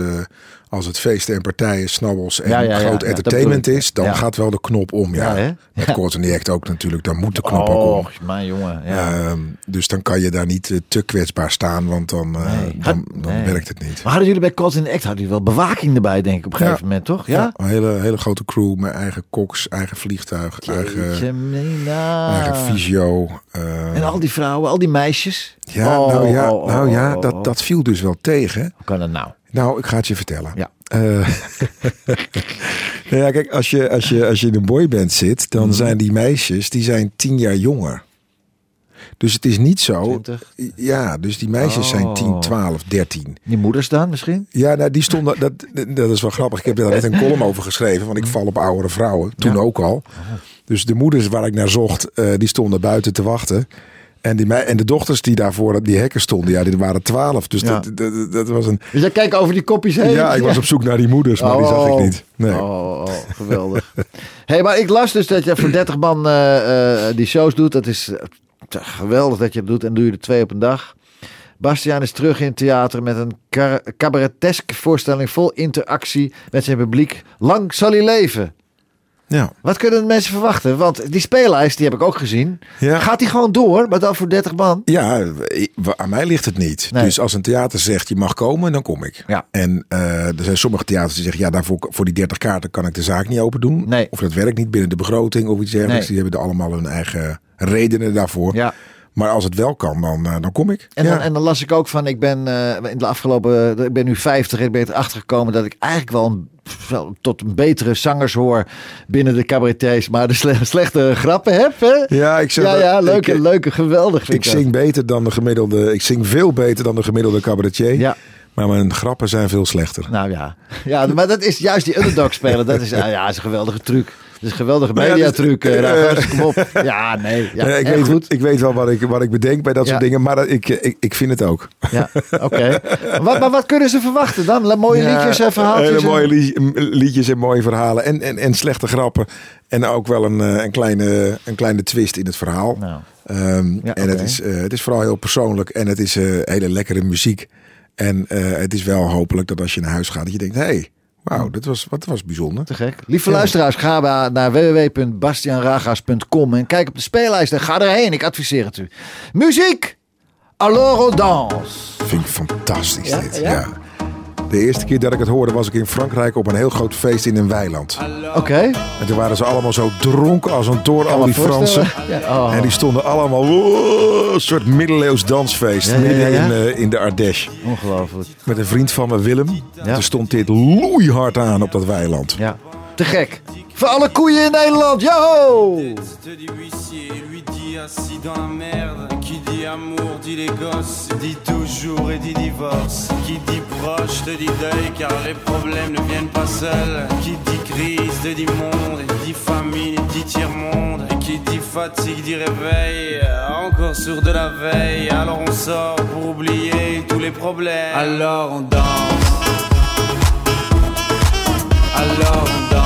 als het feesten en partijen, snabbels en Ja, ja, ja, groot entertainment is, dan gaat wel de knop om. Ja, Ja? Met Ja. Court the Act ook natuurlijk, dan moet de knop ook om. oh, mijn jongen. Ja. Ehm, dus dan kan je daar niet eh, te kwetsbaar staan, want dan, eh, Nee. dan, dan Nee. werkt het niet. Maar hadden jullie bij the Act hadden jullie wel bewaking erbij, denk ik, op een gegeven moment, toch? Ja? een hele, hele grote crew met eigen koks, eigen vliegtuig, eigen, mina. eigen fysio. eh, En al die vrouwen, al die meisjes. ja, Oh, nou ja, oh, oh, nou ja oh, dat, oh. dat viel dus wel tegen. Hoe kan dat nou? Nou, ik ga het je vertellen. Ja. Eh, <laughs> nou ja, kijk, als je, als, je, als je in een boyband zit, dan Mhm. zijn die meisjes die zijn tien jaar jonger. Dus het is niet zo. 20? Ja, dus die meisjes zijn Oh. 10, 12, 13. Die moeders dan misschien? Ja, nou, die stonden. Dat, dat is wel grappig. Ik heb daar net een column over geschreven. Want ik val op oudere vrouwen. Toen Ja. ook al. Dus de moeders waar ik naar zocht, eh, die stonden buiten te wachten. En, die, en de dochters die daarvoor die hekken stonden, ja, die waren twaalf. Dus Ja. dat, dat, dat was een. Dus jij kijkt over die kopjes heen? Ja, ik was op zoek naar die moeders, maar die zag ik niet. Nee. Oh, oh, geweldig. <laughs> hey, maar ik las dus dat je voor 30 man eh, eh, die shows doet. Dat is eh, geweldig dat je dat doet. En doe je er twee op een dag. Bastiaan is terug in het theater met een cabareteske voorstelling vol interactie met zijn publiek. Lang zal hij leven. Ja. Wat kunnen mensen verwachten? Want die speellijst, die heb ik ook gezien. Ja. Gaat die gewoon door, maar dan voor 30 man? Ja, aan mij ligt het niet. Nee. Dus als een theater zegt je mag komen, dan kom ik. Ja. En eh, er zijn sommige theaters die zeggen ja, daarvoor voor die 30 kaarten kan ik de zaak niet open doen. Nee. Of dat werkt niet binnen de begroting of iets dergelijks. Nee. Die hebben er allemaal hun eigen redenen daarvoor. Ja. Maar als het wel kan, dan, eh, dan kom ik. En, ja. dan, en dan las ik ook van, ik ben eh, in de afgelopen, ik ben nu 50 en ik ben erachter gekomen dat ik eigenlijk wel, een, tot een betere zangers hoor binnen de cabaretiers, maar de sle- slechte grappen heb. Hè? ja, ik zeg Ja, ja, leuke, ik, leuke, geweldig. ik Vind ik, zing beter dan de gemiddelde. Ik zing veel beter dan de gemiddelde cabaretier. Ja, Maar mijn grappen zijn veel slechter. nou ja. ja, maar dat is juist die underdog spelen. Dat is, <laughs> ja, ja, is een geweldige truc. Is een geweldige Maar ja, mediatruc. dus, eh, <laughs> eh, kom op. Ja, nee. Ja, ik, weet, goed. ik weet wel wat ik, wat ik bedenk bij dat soort dingen. Maar dat- ik, ik, ik vind het ook. Ja, oké. Wat, maar wat kunnen ze verwachten dan? Mooie liedjes en verhaaltjes? Hele mooie li- liedjes en mooie verhalen. En, en, en slechte grappen. En ook wel een, eh, een, kleine, een kleine twist in het verhaal. Nou, Ehm, Ja, en het is, eh, het is vooral heel persoonlijk. En het is eh, hele lekkere muziek. En eh, het is wel hopelijk dat als je naar huis gaat, dat je denkt, hé, hey, wauw, dat was, wat was bijzonder. Te gek. Lieve luisteraars, ga naar www.bastianragas.com en kijk op de speellijst en ga erheen. Ik adviseer het u. Muziek! Alors on danse. Vind ik fantastisch Ja? dit. Ja? De eerste keer dat ik het hoorde was ik in Frankrijk op een heel groot feest in een weiland. Oké. En toen waren ze allemaal zo dronken als een toren, al die Fransen. Ja, oh. En die stonden allemaal wow, een soort middeleeuws dansfeest Ja, midden ja. In, eh, in de Ardèche. Ongelooflijk. Met een vriend van me, Willem. Toen stond dit loeihard aan op dat weiland. Ja. Te gek. Voor alle koeien in. Yo! te dit huissier, lui dit assis dans la merde. Qui dit amour dit les gosses, dit toujours et dit divorce. Qui dit proche te dit deuil car les problèmes ne viennent pas seuls. Qui dit crise te dit monde, et dit famine dit tiers-monde. Et qui dit fatigue dit réveil, encore sur de la veille. Alors on sort pour oublier tous les problèmes. Alors on danse. Alors on danse.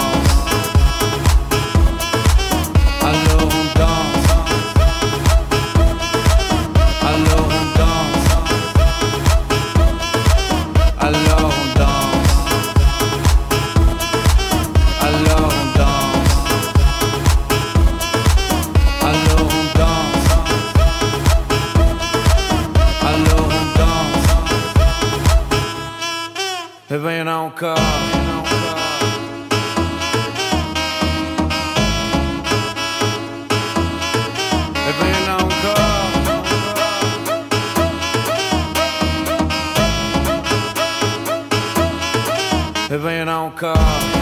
Venha não cá.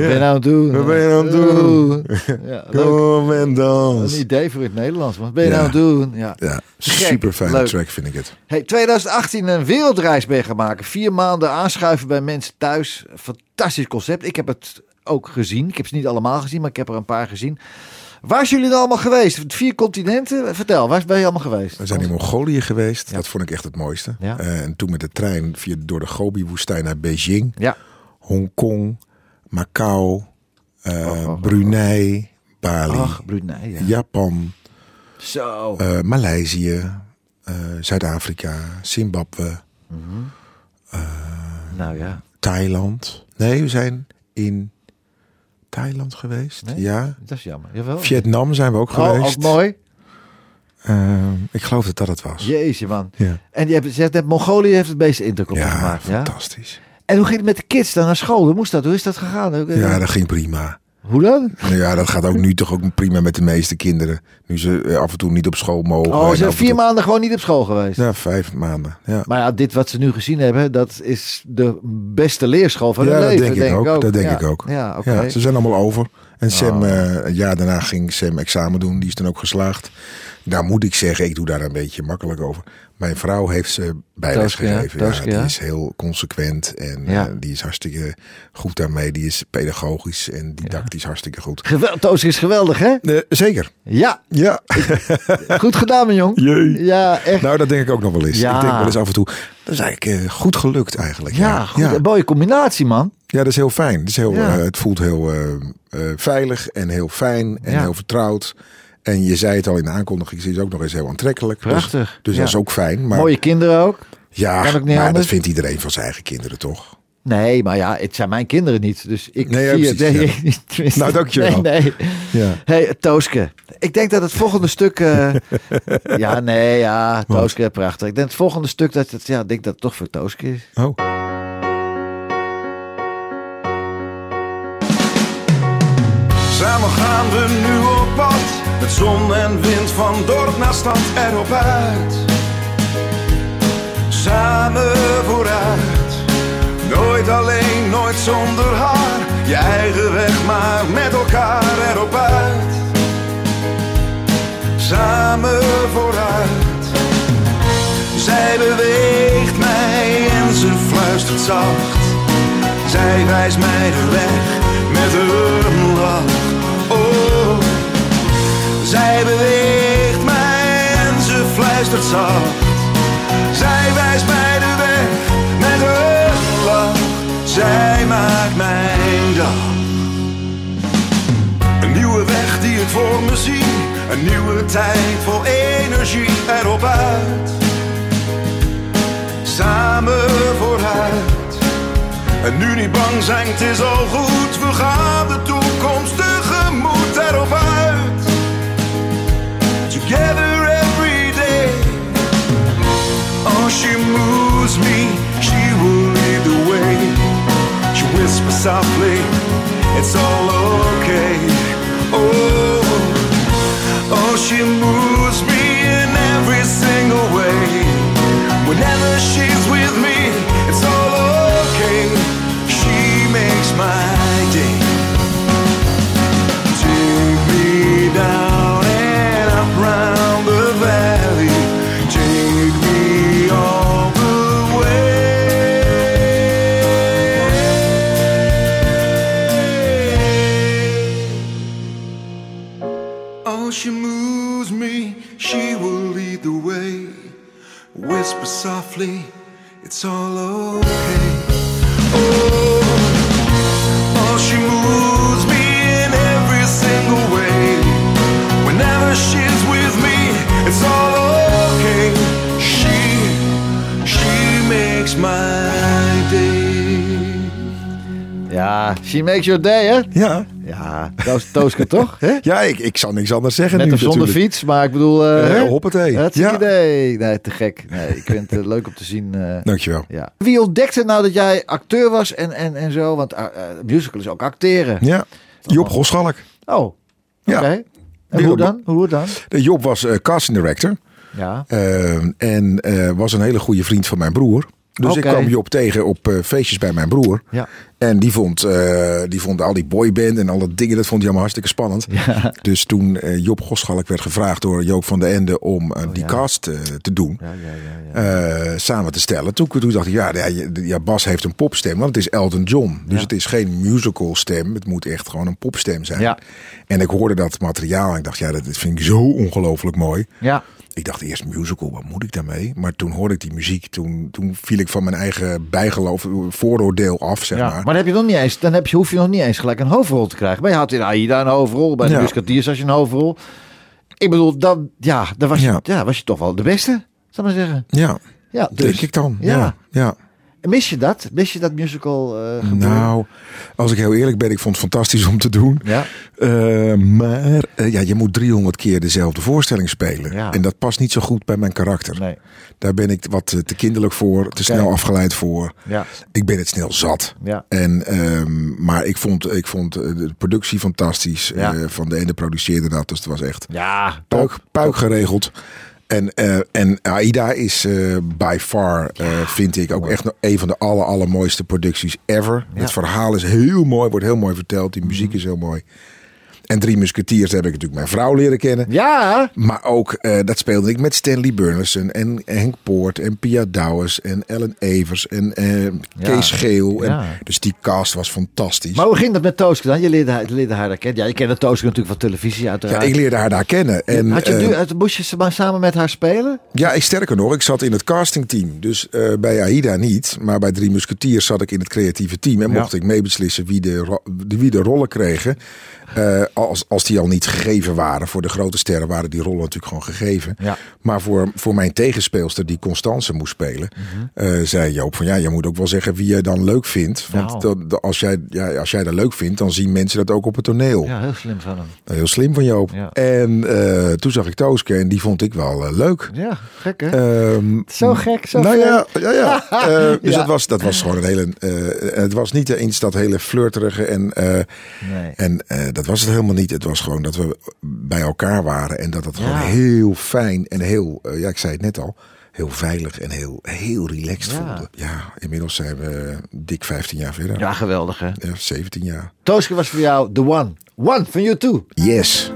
Ben je nou aan het doen? Wat ben je nou aan het doen? Ja. Kom en Een dans. idee voor het Nederlands. Wat ben je nou aan het doen? Ja. Super fijne track vind ik het. Hey, 2018 een wereldreis ben gaan maken. Vier maanden aanschuiven bij mensen thuis. Fantastisch concept. Ik heb het ook gezien. Ik heb ze niet allemaal gezien, maar ik heb er een paar gezien. Waar zijn jullie dan allemaal geweest? Vier continenten? Vertel, waar ben je allemaal geweest? We zijn in Mongolië geweest. Ja. Dat vond ik echt het mooiste. Ja. Eh, en toen met de trein via, door de Gobi-woestijn naar Beijing, Ja. Hongkong, Macau, eh, Oh, oh, oh. Brunei, Bali, Ach, Brunei. Ja. Japan, Zo. eh, Maleisië, eh, Zuid-Afrika, Zimbabwe, nou ja. Thailand. Nee, we zijn in Thailand geweest. Nee? Ja. Dat is jammer. Jawel. Vietnam zijn we ook Oh, geweest. ook mooi. Ik geloof dat dat het was. Jeetje man. Ja, En je hebt zegt net, Mongolië heeft het meeste indruk op je ja gemaakt. Ja? fantastisch. En hoe ging het met de kids dan naar school? Hoe moest dat? Hoe is dat gegaan? Ja, dat ging prima. Hoe dan? Nou ja, dat gaat ook nu toch ook prima met de meeste kinderen. Nu ze eh, af en toe niet op school mogen. Oh, ze zijn vier toe- maanden gewoon niet op school geweest. Ja, vijf maanden. Ja, Maar ja, dit wat ze nu gezien hebben, dat is de beste leerschool van ja hun dat leven. denk ik ook. Dat denk Ja. ik ook. Ja, oké. Ja, ze zijn allemaal over. En Sam, Oh. eh, een jaar daarna ging Sam examen doen. Die is dan ook geslaagd. Daar moet ik zeggen, ik doe daar een beetje makkelijk over. Mijn vrouw heeft ze bijles gegeven. Die is heel consequent en Ja. eh, die is hartstikke goed daarmee. Die is pedagogisch en didactisch hartstikke goed. Gewel Tooske is geweldig, hè? Eh, zeker, Ja, ja. goed gedaan, mijn jong. Jee. Ja, echt. Nou, dat denk ik ook nog wel eens. Ja. Ik denk wel eens af en toe. Dat is eigenlijk eh, goed gelukt eigenlijk. ja, Ja, goed. ja. Een mooie combinatie, man. Ja, dat is heel fijn. Het, is heel, het voelt heel veilig en heel fijn en heel vertrouwd. En je zei het al in de aankondiging, ze is ook nog eens heel aantrekkelijk. Dus- Prachtig. Dus, Ja. dat is ook fijn. Maar, Mooie kinderen ook. ja, kan ook niet maar anders. dat vindt iedereen van zijn eigen kinderen, toch? Nee, maar ja, het zijn mijn kinderen niet. Dus ik Nee, ja, zie het. precies, <laughs> Nee, ja. tenminste. Nou, dankjewel. Nee, nee. Ja. Hey, Tooske. Ik denk dat het volgende stuk... eh, <laughs> ja, nee, ja, Tooske, prachtig. Ik denk het volgende stuk dat het... Ja, ik denk dat het toch voor Tooske is. Oh. Samen gaan we nu op pad, zon en wind van dorp naar stad erop uit. Samen vooruit, nooit alleen, nooit zonder haar. Je eigen weg, maar met elkaar erop uit. Samen vooruit, zij beweegt mij en ze fluistert zacht. Zij wijst mij de weg met een lach. Zij beweegt mij en ze fluistert zacht. Zij wijst mij de weg met een lach. Zij maakt mijn dag. Een nieuwe weg die ik voor me zie. Een nieuwe tijd vol energie erop uit. Samen vooruit. En nu niet bang zijn, het is al goed. We gaan de toekomst tegemoet erop uit. Together every day. Oh, she moves me, she makes your day, hè? Ja, Ja, Toos, Tooske toch? Hè? <laughs> ja ik, ik zal niks anders zeggen Met nu of zonder fiets, maar ik bedoel... eh, Eh, hè? hoppatee. Hartstikke Ja. idee. Nee, te gek. Nee, ik vind het eh, <laughs> leuk om te zien. eh, Dankjewel. ja. Wie ontdekte nou dat jij acteur was en, en, en zo? Want uh, musical is ook acteren. Ja, Job Goschalk. Oh, oké. Ja. En hoe dan? Hoe dan? De Job was eh, casting director. Ja. eh, en eh, was een hele goede vriend van mijn broer. Dus ik kwam Job tegen op eh, feestjes bij mijn broer. Ja. En die vond, eh, die vond al die boyband en alle dingen, dat vond hij allemaal hartstikke spannend. <laughs> Dus toen eh, Job Goschalk werd gevraagd door Joop van den Ende om eh, die ja. cast te doen. Ja, ja, ja, ja. samen te stellen. Toen, toen dacht ik, ja, ja, Bas heeft een popstem, want het is Elton John. Dus het is geen musical stem, het moet echt gewoon een popstem zijn. En ik hoorde dat materiaal en ik dacht, ja, dat, dat vind ik zo ongelooflijk mooi. ja. Ik dacht eerst musical, wat moet ik daarmee? Maar toen hoorde ik die muziek, toen, toen viel ik van mijn eigen bijgeloof, vooroordeel af, zeg Ja, maar. maar dan heb je nog niet eens, dan heb je, hoef je nog niet eens gelijk een hoofdrol te krijgen. Maar je had in Aida een hoofdrol, bij de Ja. Had je een hoofdrol. Ik bedoel, dan, ja, dan was, je, Ja. ja. was je toch wel de beste, zal ik maar zeggen. Ja, Ja, dus, denk ik dan. Ja, ja. Mis je dat? Mis je dat musical gebeuren? Nou, als ik heel eerlijk ben, ik vond het fantastisch om te doen. Ja. Eh, maar eh, ja, je moet 300 keer dezelfde voorstelling spelen. Ja. En dat past niet zo goed bij mijn karakter. Nee. Daar ben ik wat te kinderlijk voor, te snel afgeleid voor. Ja. Ik ben het snel zat. Ja. En, ehm, maar ik vond, ik vond de productie fantastisch. Ja. Van de ene produceerde dat, dus het was echt Ja, puik, puik geregeld. En, eh, en Aida is eh by far, eh, vind ik, ook echt nog een van de aller, allermooiste producties ever. Ja. Het verhaal is heel mooi, wordt heel mooi verteld. Die muziek is heel mooi. En Drie Musketeers heb ik natuurlijk mijn vrouw leren kennen. Ja, Maar ook, eh, dat speelde ik met Stanley Burleson en Henk Poort en Pia Douwes en Ellen Evers en eh, Kees Geel. En, Ja. Dus die cast was fantastisch. maar hoe ging dat met Tooske dan? Je leerde, haar- je leerde haar daar kennen. Ja, je kende Tooske natuurlijk van televisie ja, uiteraard. ik leerde haar daar kennen. En, Had je, eh, nu, het- moest je maar samen met haar spelen? Ja, ik, sterker nog, ik zat in het castingteam. Dus bij AIDA niet, maar bij Drie Musketeers zat ik in het creatieve team. En Ja. mocht ik meebeslissen wie de- wie de rollen kregen. Eh, als, als die al niet gegeven waren. Voor de grote sterren waren die rollen natuurlijk gewoon gegeven. Ja. Maar voor, voor mijn tegenspeelster die Constance moest spelen. eh, zei Joop van ja, je moet ook wel zeggen wie je dan leuk vindt. Want Nou. dat- dat- als, jij, ja, als jij dat leuk vindt, dan zien mensen dat ook op het toneel. Ja, heel slim van hem. Heel slim van Joop. Ja. En eh, toen zag ik Tooske en die vond ik wel eh, leuk. Ja, gek hè? Ehm, Zo gek, zo nou ja, vreemd. ja, ja. <laughs> Eh, dus dat, was, dat was gewoon een hele. eh, het was niet eens dat hele flirterige en. eh, Nee. en eh, dat was het helemaal niet. Het was gewoon dat we bij elkaar waren en dat het Ja. gewoon heel fijn en heel. eh, ja, ik zei het net al. Heel veilig en heel, heel relaxed Ja. voelde. Ja, inmiddels zijn we dik 15 jaar verder. Ja, geweldig hè? Ja, 17 jaar. Tooske was voor jou the one. One van you too. Yes.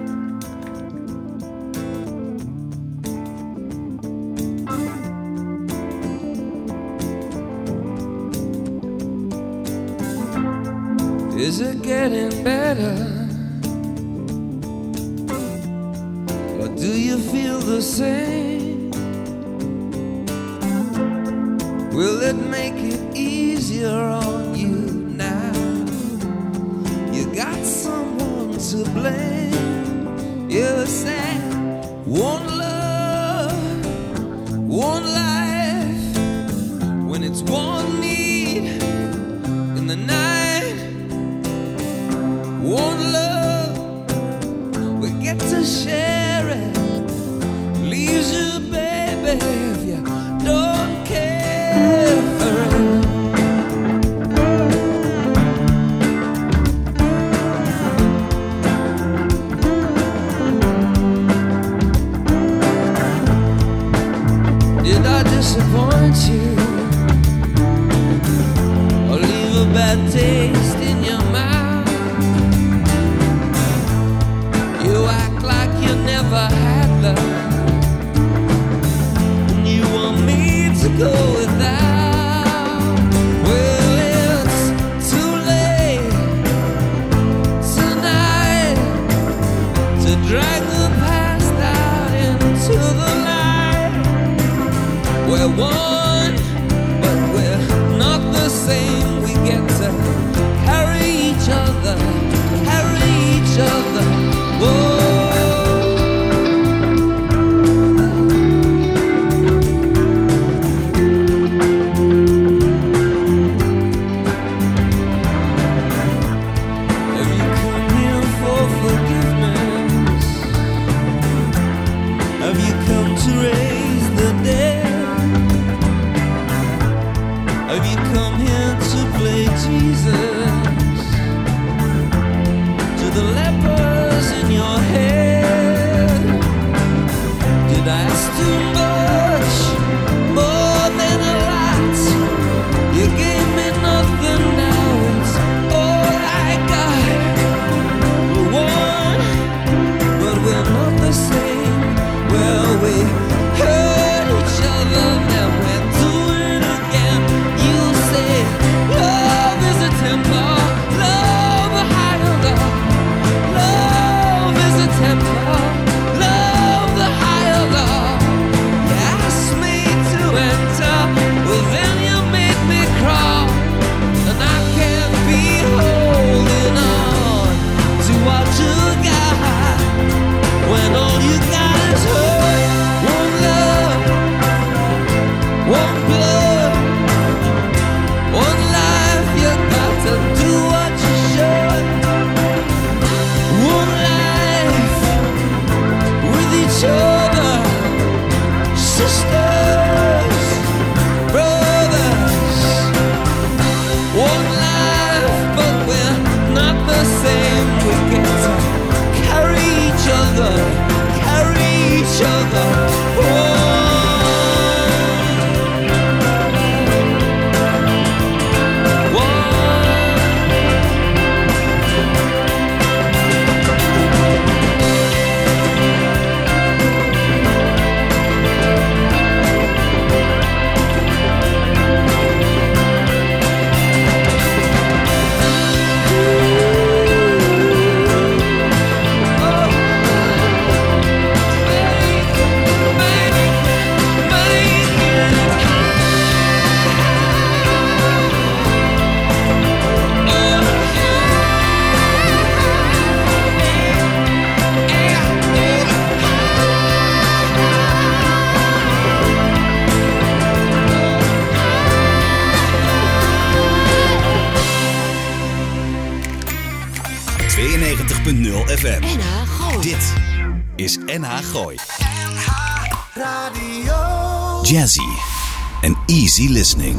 Easy listening.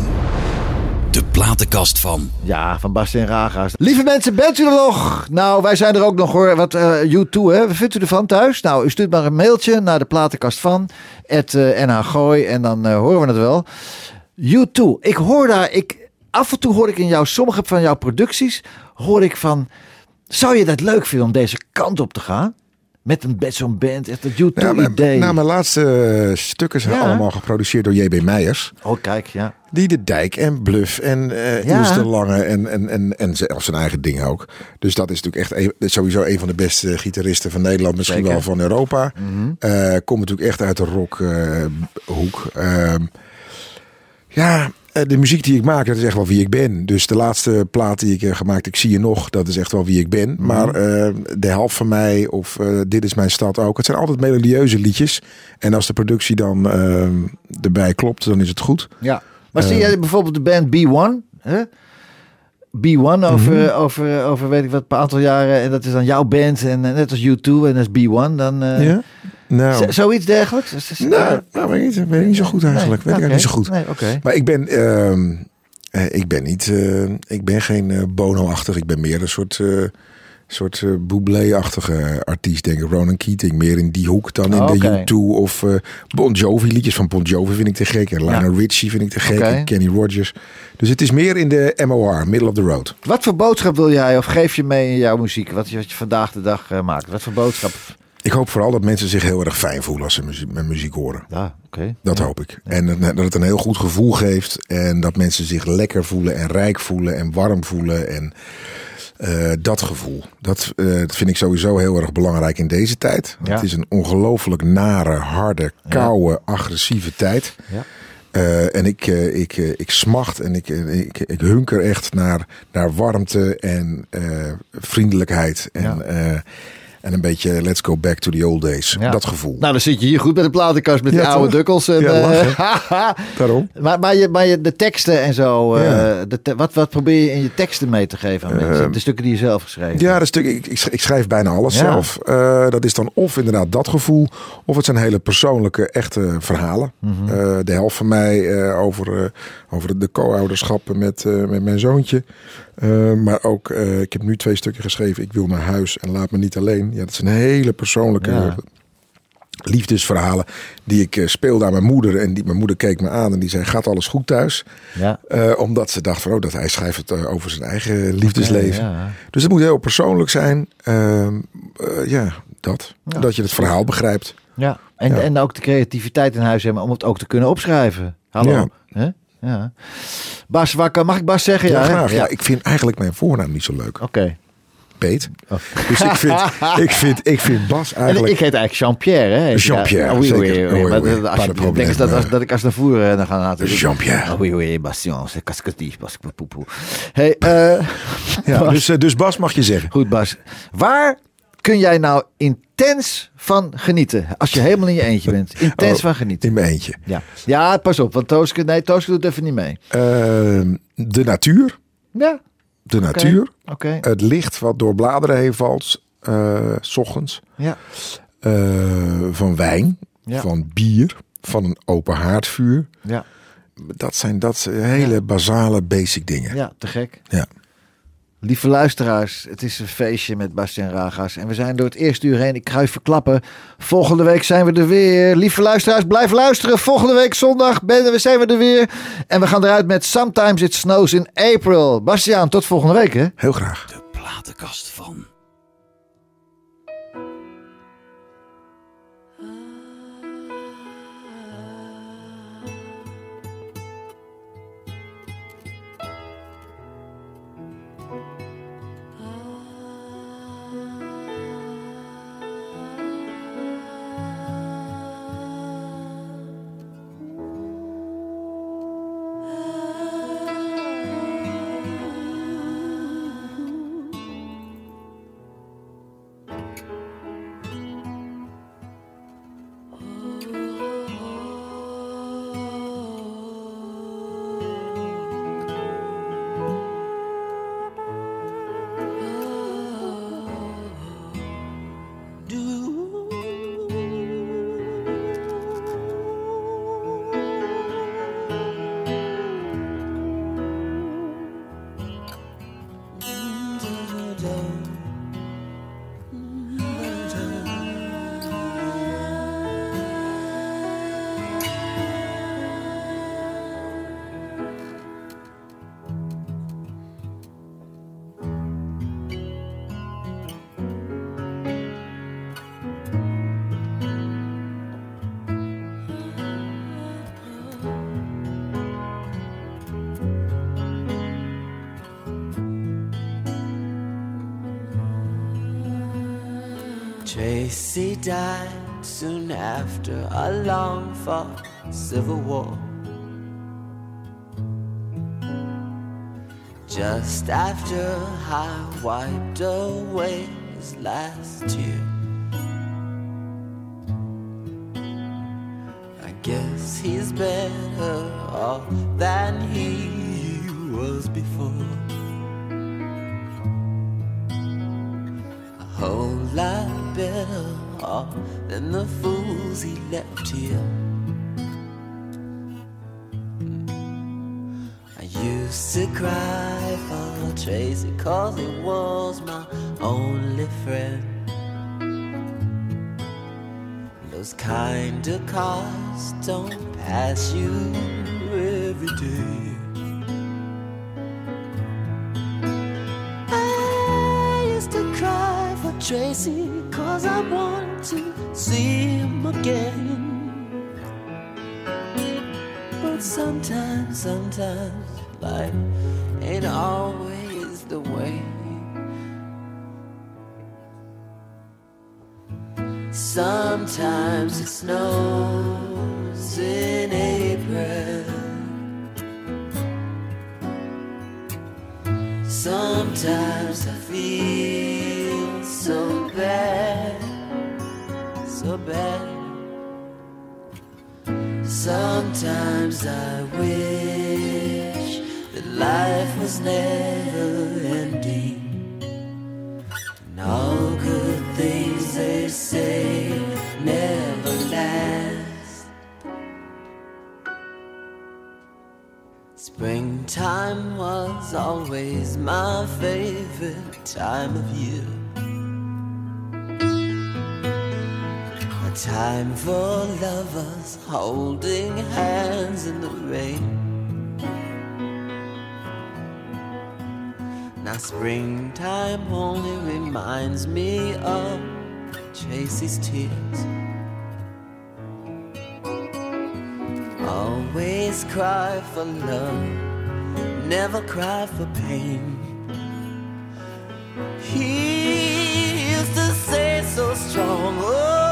De platenkast van Ja, van Bas en Raga's. Lieve mensen, bent u er nog? Nou, wij zijn er ook nog hoor. Wat eh U2, hè? Wat vindt u ervan thuis? Nou, u stuurt maar een mailtje naar de platenkast van. Het NH Gooi. En dan eh, horen we het wel. U2. Ik hoor daar... Ik, af en toe hoor ik in jou, sommige van jouw producties... hoor ik van... Zou je dat leuk vinden om deze kant op te gaan? Met een met zo'n band, echt het Ja, mijn, U2-idee. nou, mijn laatste eh, stukken zijn Ja. allemaal geproduceerd door JB Meijers. Oh, kijk, ja. Die de Dijk en Bluff en Ja. Niels de Lange en, en, en, en zelfs zijn eigen dingen ook. Dus dat is natuurlijk echt een- sowieso een van de beste gitaristen van Nederland. Misschien Zeker. wel van Europa. Eh, komt natuurlijk echt uit de rockhoek. Ehm ja, de muziek die ik maak, dat is echt wel wie ik ben. Dus de laatste plaat die ik heb gemaakt, Ik zie je nog, dat is echt wel wie ik ben. Maar eh, de helft van mij of eh, Dit is mijn stad ook. Het zijn altijd melodieuze liedjes. En als de productie dan eh, erbij klopt, dan is het goed. Ja. Maar zie jij bijvoorbeeld de band B1? Hè? B1 over, over, over weet ik wat, een aantal jaren. En dat is dan jouw band. En eh, net als U2 en dat is B1. Dan, eh, Ja? Nou, z- Zoiets dergelijks? Nou, nou weet, ik niet, weet ik niet zo goed eigenlijk. Nee, weet ik niet zo goed. Nee. Maar ik ben, ehm, eh, ik ben niet, eh, ik ben geen eh, Bono-achtig. Ik ben meer een soort, eh soort Bublé-achtige artiest, denk ik. Ronan Keating, meer in die hoek dan in Oh, de oké. U2 of Bon Jovi. Liedjes van Bon Jovi vind ik te gek. En Lionel Richie vind ik te gek. En Kenny Rogers. Dus het is meer in de MOR, middle of the road. Wat voor boodschap wil jij of geef je mee in jouw muziek? Wat je, wat je vandaag de dag maakt? Wat voor boodschap? Ik hoop vooral dat mensen zich heel erg fijn voelen als ze muzie- mijn muziek horen. Ja, oké. Dat hoop ik. En dat- dat het een heel goed gevoel geeft. En dat mensen zich lekker voelen en rijk voelen en warm voelen. En eh, dat gevoel. Dat, eh, dat vind ik sowieso heel erg belangrijk in deze tijd. Ja. Het is een ongelooflijk nare, harde, koude, agressieve tijd. Ja. Eh, en ik, ik, ik smacht en ik, ik, ik hunker echt naar, naar warmte en vriendelijkheid. En, Ja. En een beetje let's go back to the old days. Ja. Dat gevoel. Nou, dan zit je hier goed bij de platenkast met die Ja, oude toch? dukkels. En, Ja, eh, lachen. <laughs> Daarom. maar, maar, je, maar je, de teksten en zo, eh, de te- wat, wat probeer je in je teksten mee te geven aan mensen? De stukken die je zelf geschreven Ja, dat stuk, ik, ik sch- ik schrijf bijna alles zelf. Eh, dat is dan of inderdaad dat gevoel, of het zijn hele persoonlijke, echte verhalen. Mhm. De helft van mij over, over de co-ouderschappen met, met mijn zoontje. Eh, maar ook, eh, ik heb nu twee stukken geschreven. Ik wil naar huis en laat me niet alleen. Ja, dat zijn hele persoonlijke Ja. liefdesverhalen die ik eh, speelde aan mijn moeder. En die, mijn moeder keek me aan en die zei, gaat alles goed thuis? Ja. Omdat ze dacht van, oh, dat hij schrijft het over zijn eigen liefdesleven. ja. Dus het moet heel persoonlijk zijn. Ehm, eh, ja, dat. Dat je het verhaal begrijpt. Ja. En, en ook de creativiteit in huis hebben om het ook te kunnen opschrijven. Hallo. Ja. Hè? Ja. Bas, waar kan- mag ik Bas zeggen? Ja, hè? graag. Ja. ik vind eigenlijk mijn voornaam niet zo leuk. Oké. Peet. Dus ik vind, <laughs> ik vind, ik vind Bas En eigenlijk... ik heet eigenlijk Jean-Pierre. hè? Jean-Pierre, Ja, oui, oui, zeker. oui. Oui, Maar oui. dat- als je denkt dat, als, eh. dat ik als naar voren eh, dan ga laten. Jean-Pierre. Ah, oui, oui, Bastien. C'est parce que poepoe. Hey, eh, ja, Bas. dus, eh, dus Bas mag je zeggen. Goed, Bas. Waar kun jij nou intens van genieten? Als je helemaal in je eentje bent. <laughs> Intens Oh, van genieten. In mijn eentje. Ja. ja, pas op. Want Tooske, nee, Tooske doet even niet mee. Ehm, de natuur. Ja, De natuur. oké. Het licht wat door bladeren heen valt. eh, s ochtends. Ja. Eh, van wijn. Ja. Van bier. Van een open haardvuur. Ja. Dat zijn dat zijn hele basale basic dingen. ja, te gek. Ja. Lieve luisteraars, het is een feestje met Bastian Ragas. En we zijn door het eerste uur heen. Ik ga u verklappen. Volgende week zijn we er weer. Lieve luisteraars, blijf luisteren. Volgende week zondag ben, we zijn we er weer. En we gaan eruit met Sometimes It Snows in April. Bastiaan, tot volgende week hè. Heel graag. de platenkast van Tracy died soon after a long fought civil war. Just after I wiped away his last tear. Off than the fools he left here. Hmm. I used to cry for Tracy cause he was my only friend. Those kind of cars don't pass you every day. I used to cry for Tracy cause I want to see him again. But sometimes, sometimes life ain't always the way. Sometimes it snows in April. Sometimes I feel Sometimes I wish that life was never ending. And all good things they say never last. Springtime was always my favorite time of year. Time for lovers holding hands in the rain. Now, springtime only reminds me of Tracy's tears. Always cry for love, never cry for pain. He used to say so strong, oh,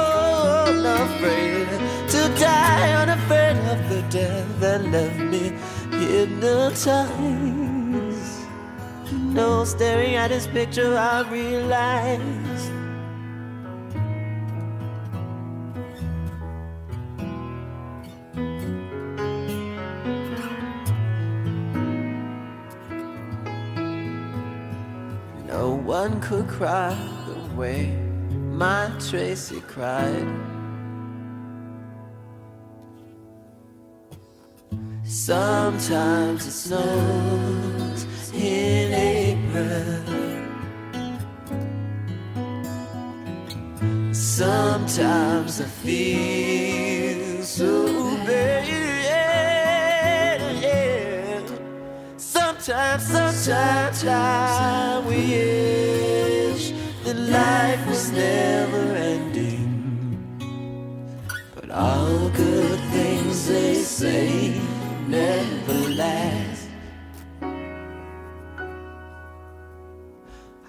unafraid to die, unafraid of the death that left me hypnotized. No, staring at his picture, I realized. No one could cry the way my Tracy cried. Sometimes it snows in April. Sometimes I feel so bad. Sometimes, sometimes I wish that life was never ending. But all good things they say never last.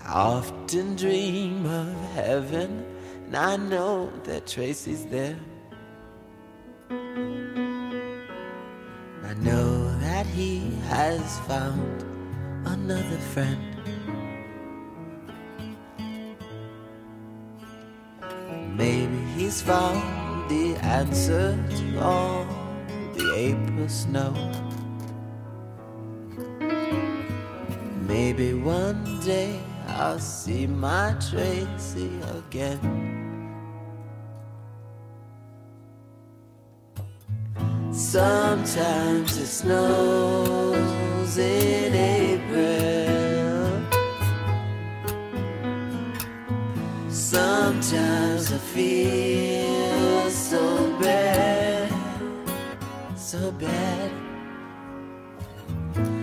I often dream of heaven, and I know that Tracy's there. I know that he has found another friend. Maybe he's found the answer to all the April snow. Maybe one day I'll see my Tracy again. Sometimes it snows in April. Sometimes I feel so bad,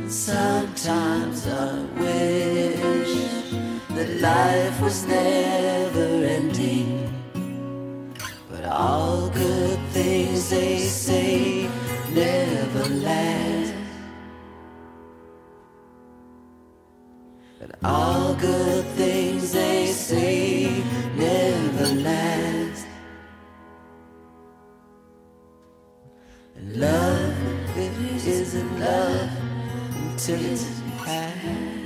Sometimes I wish that life was never ending. But all good things they say never last. But all good things they say never last. Love it isn't love until it's had.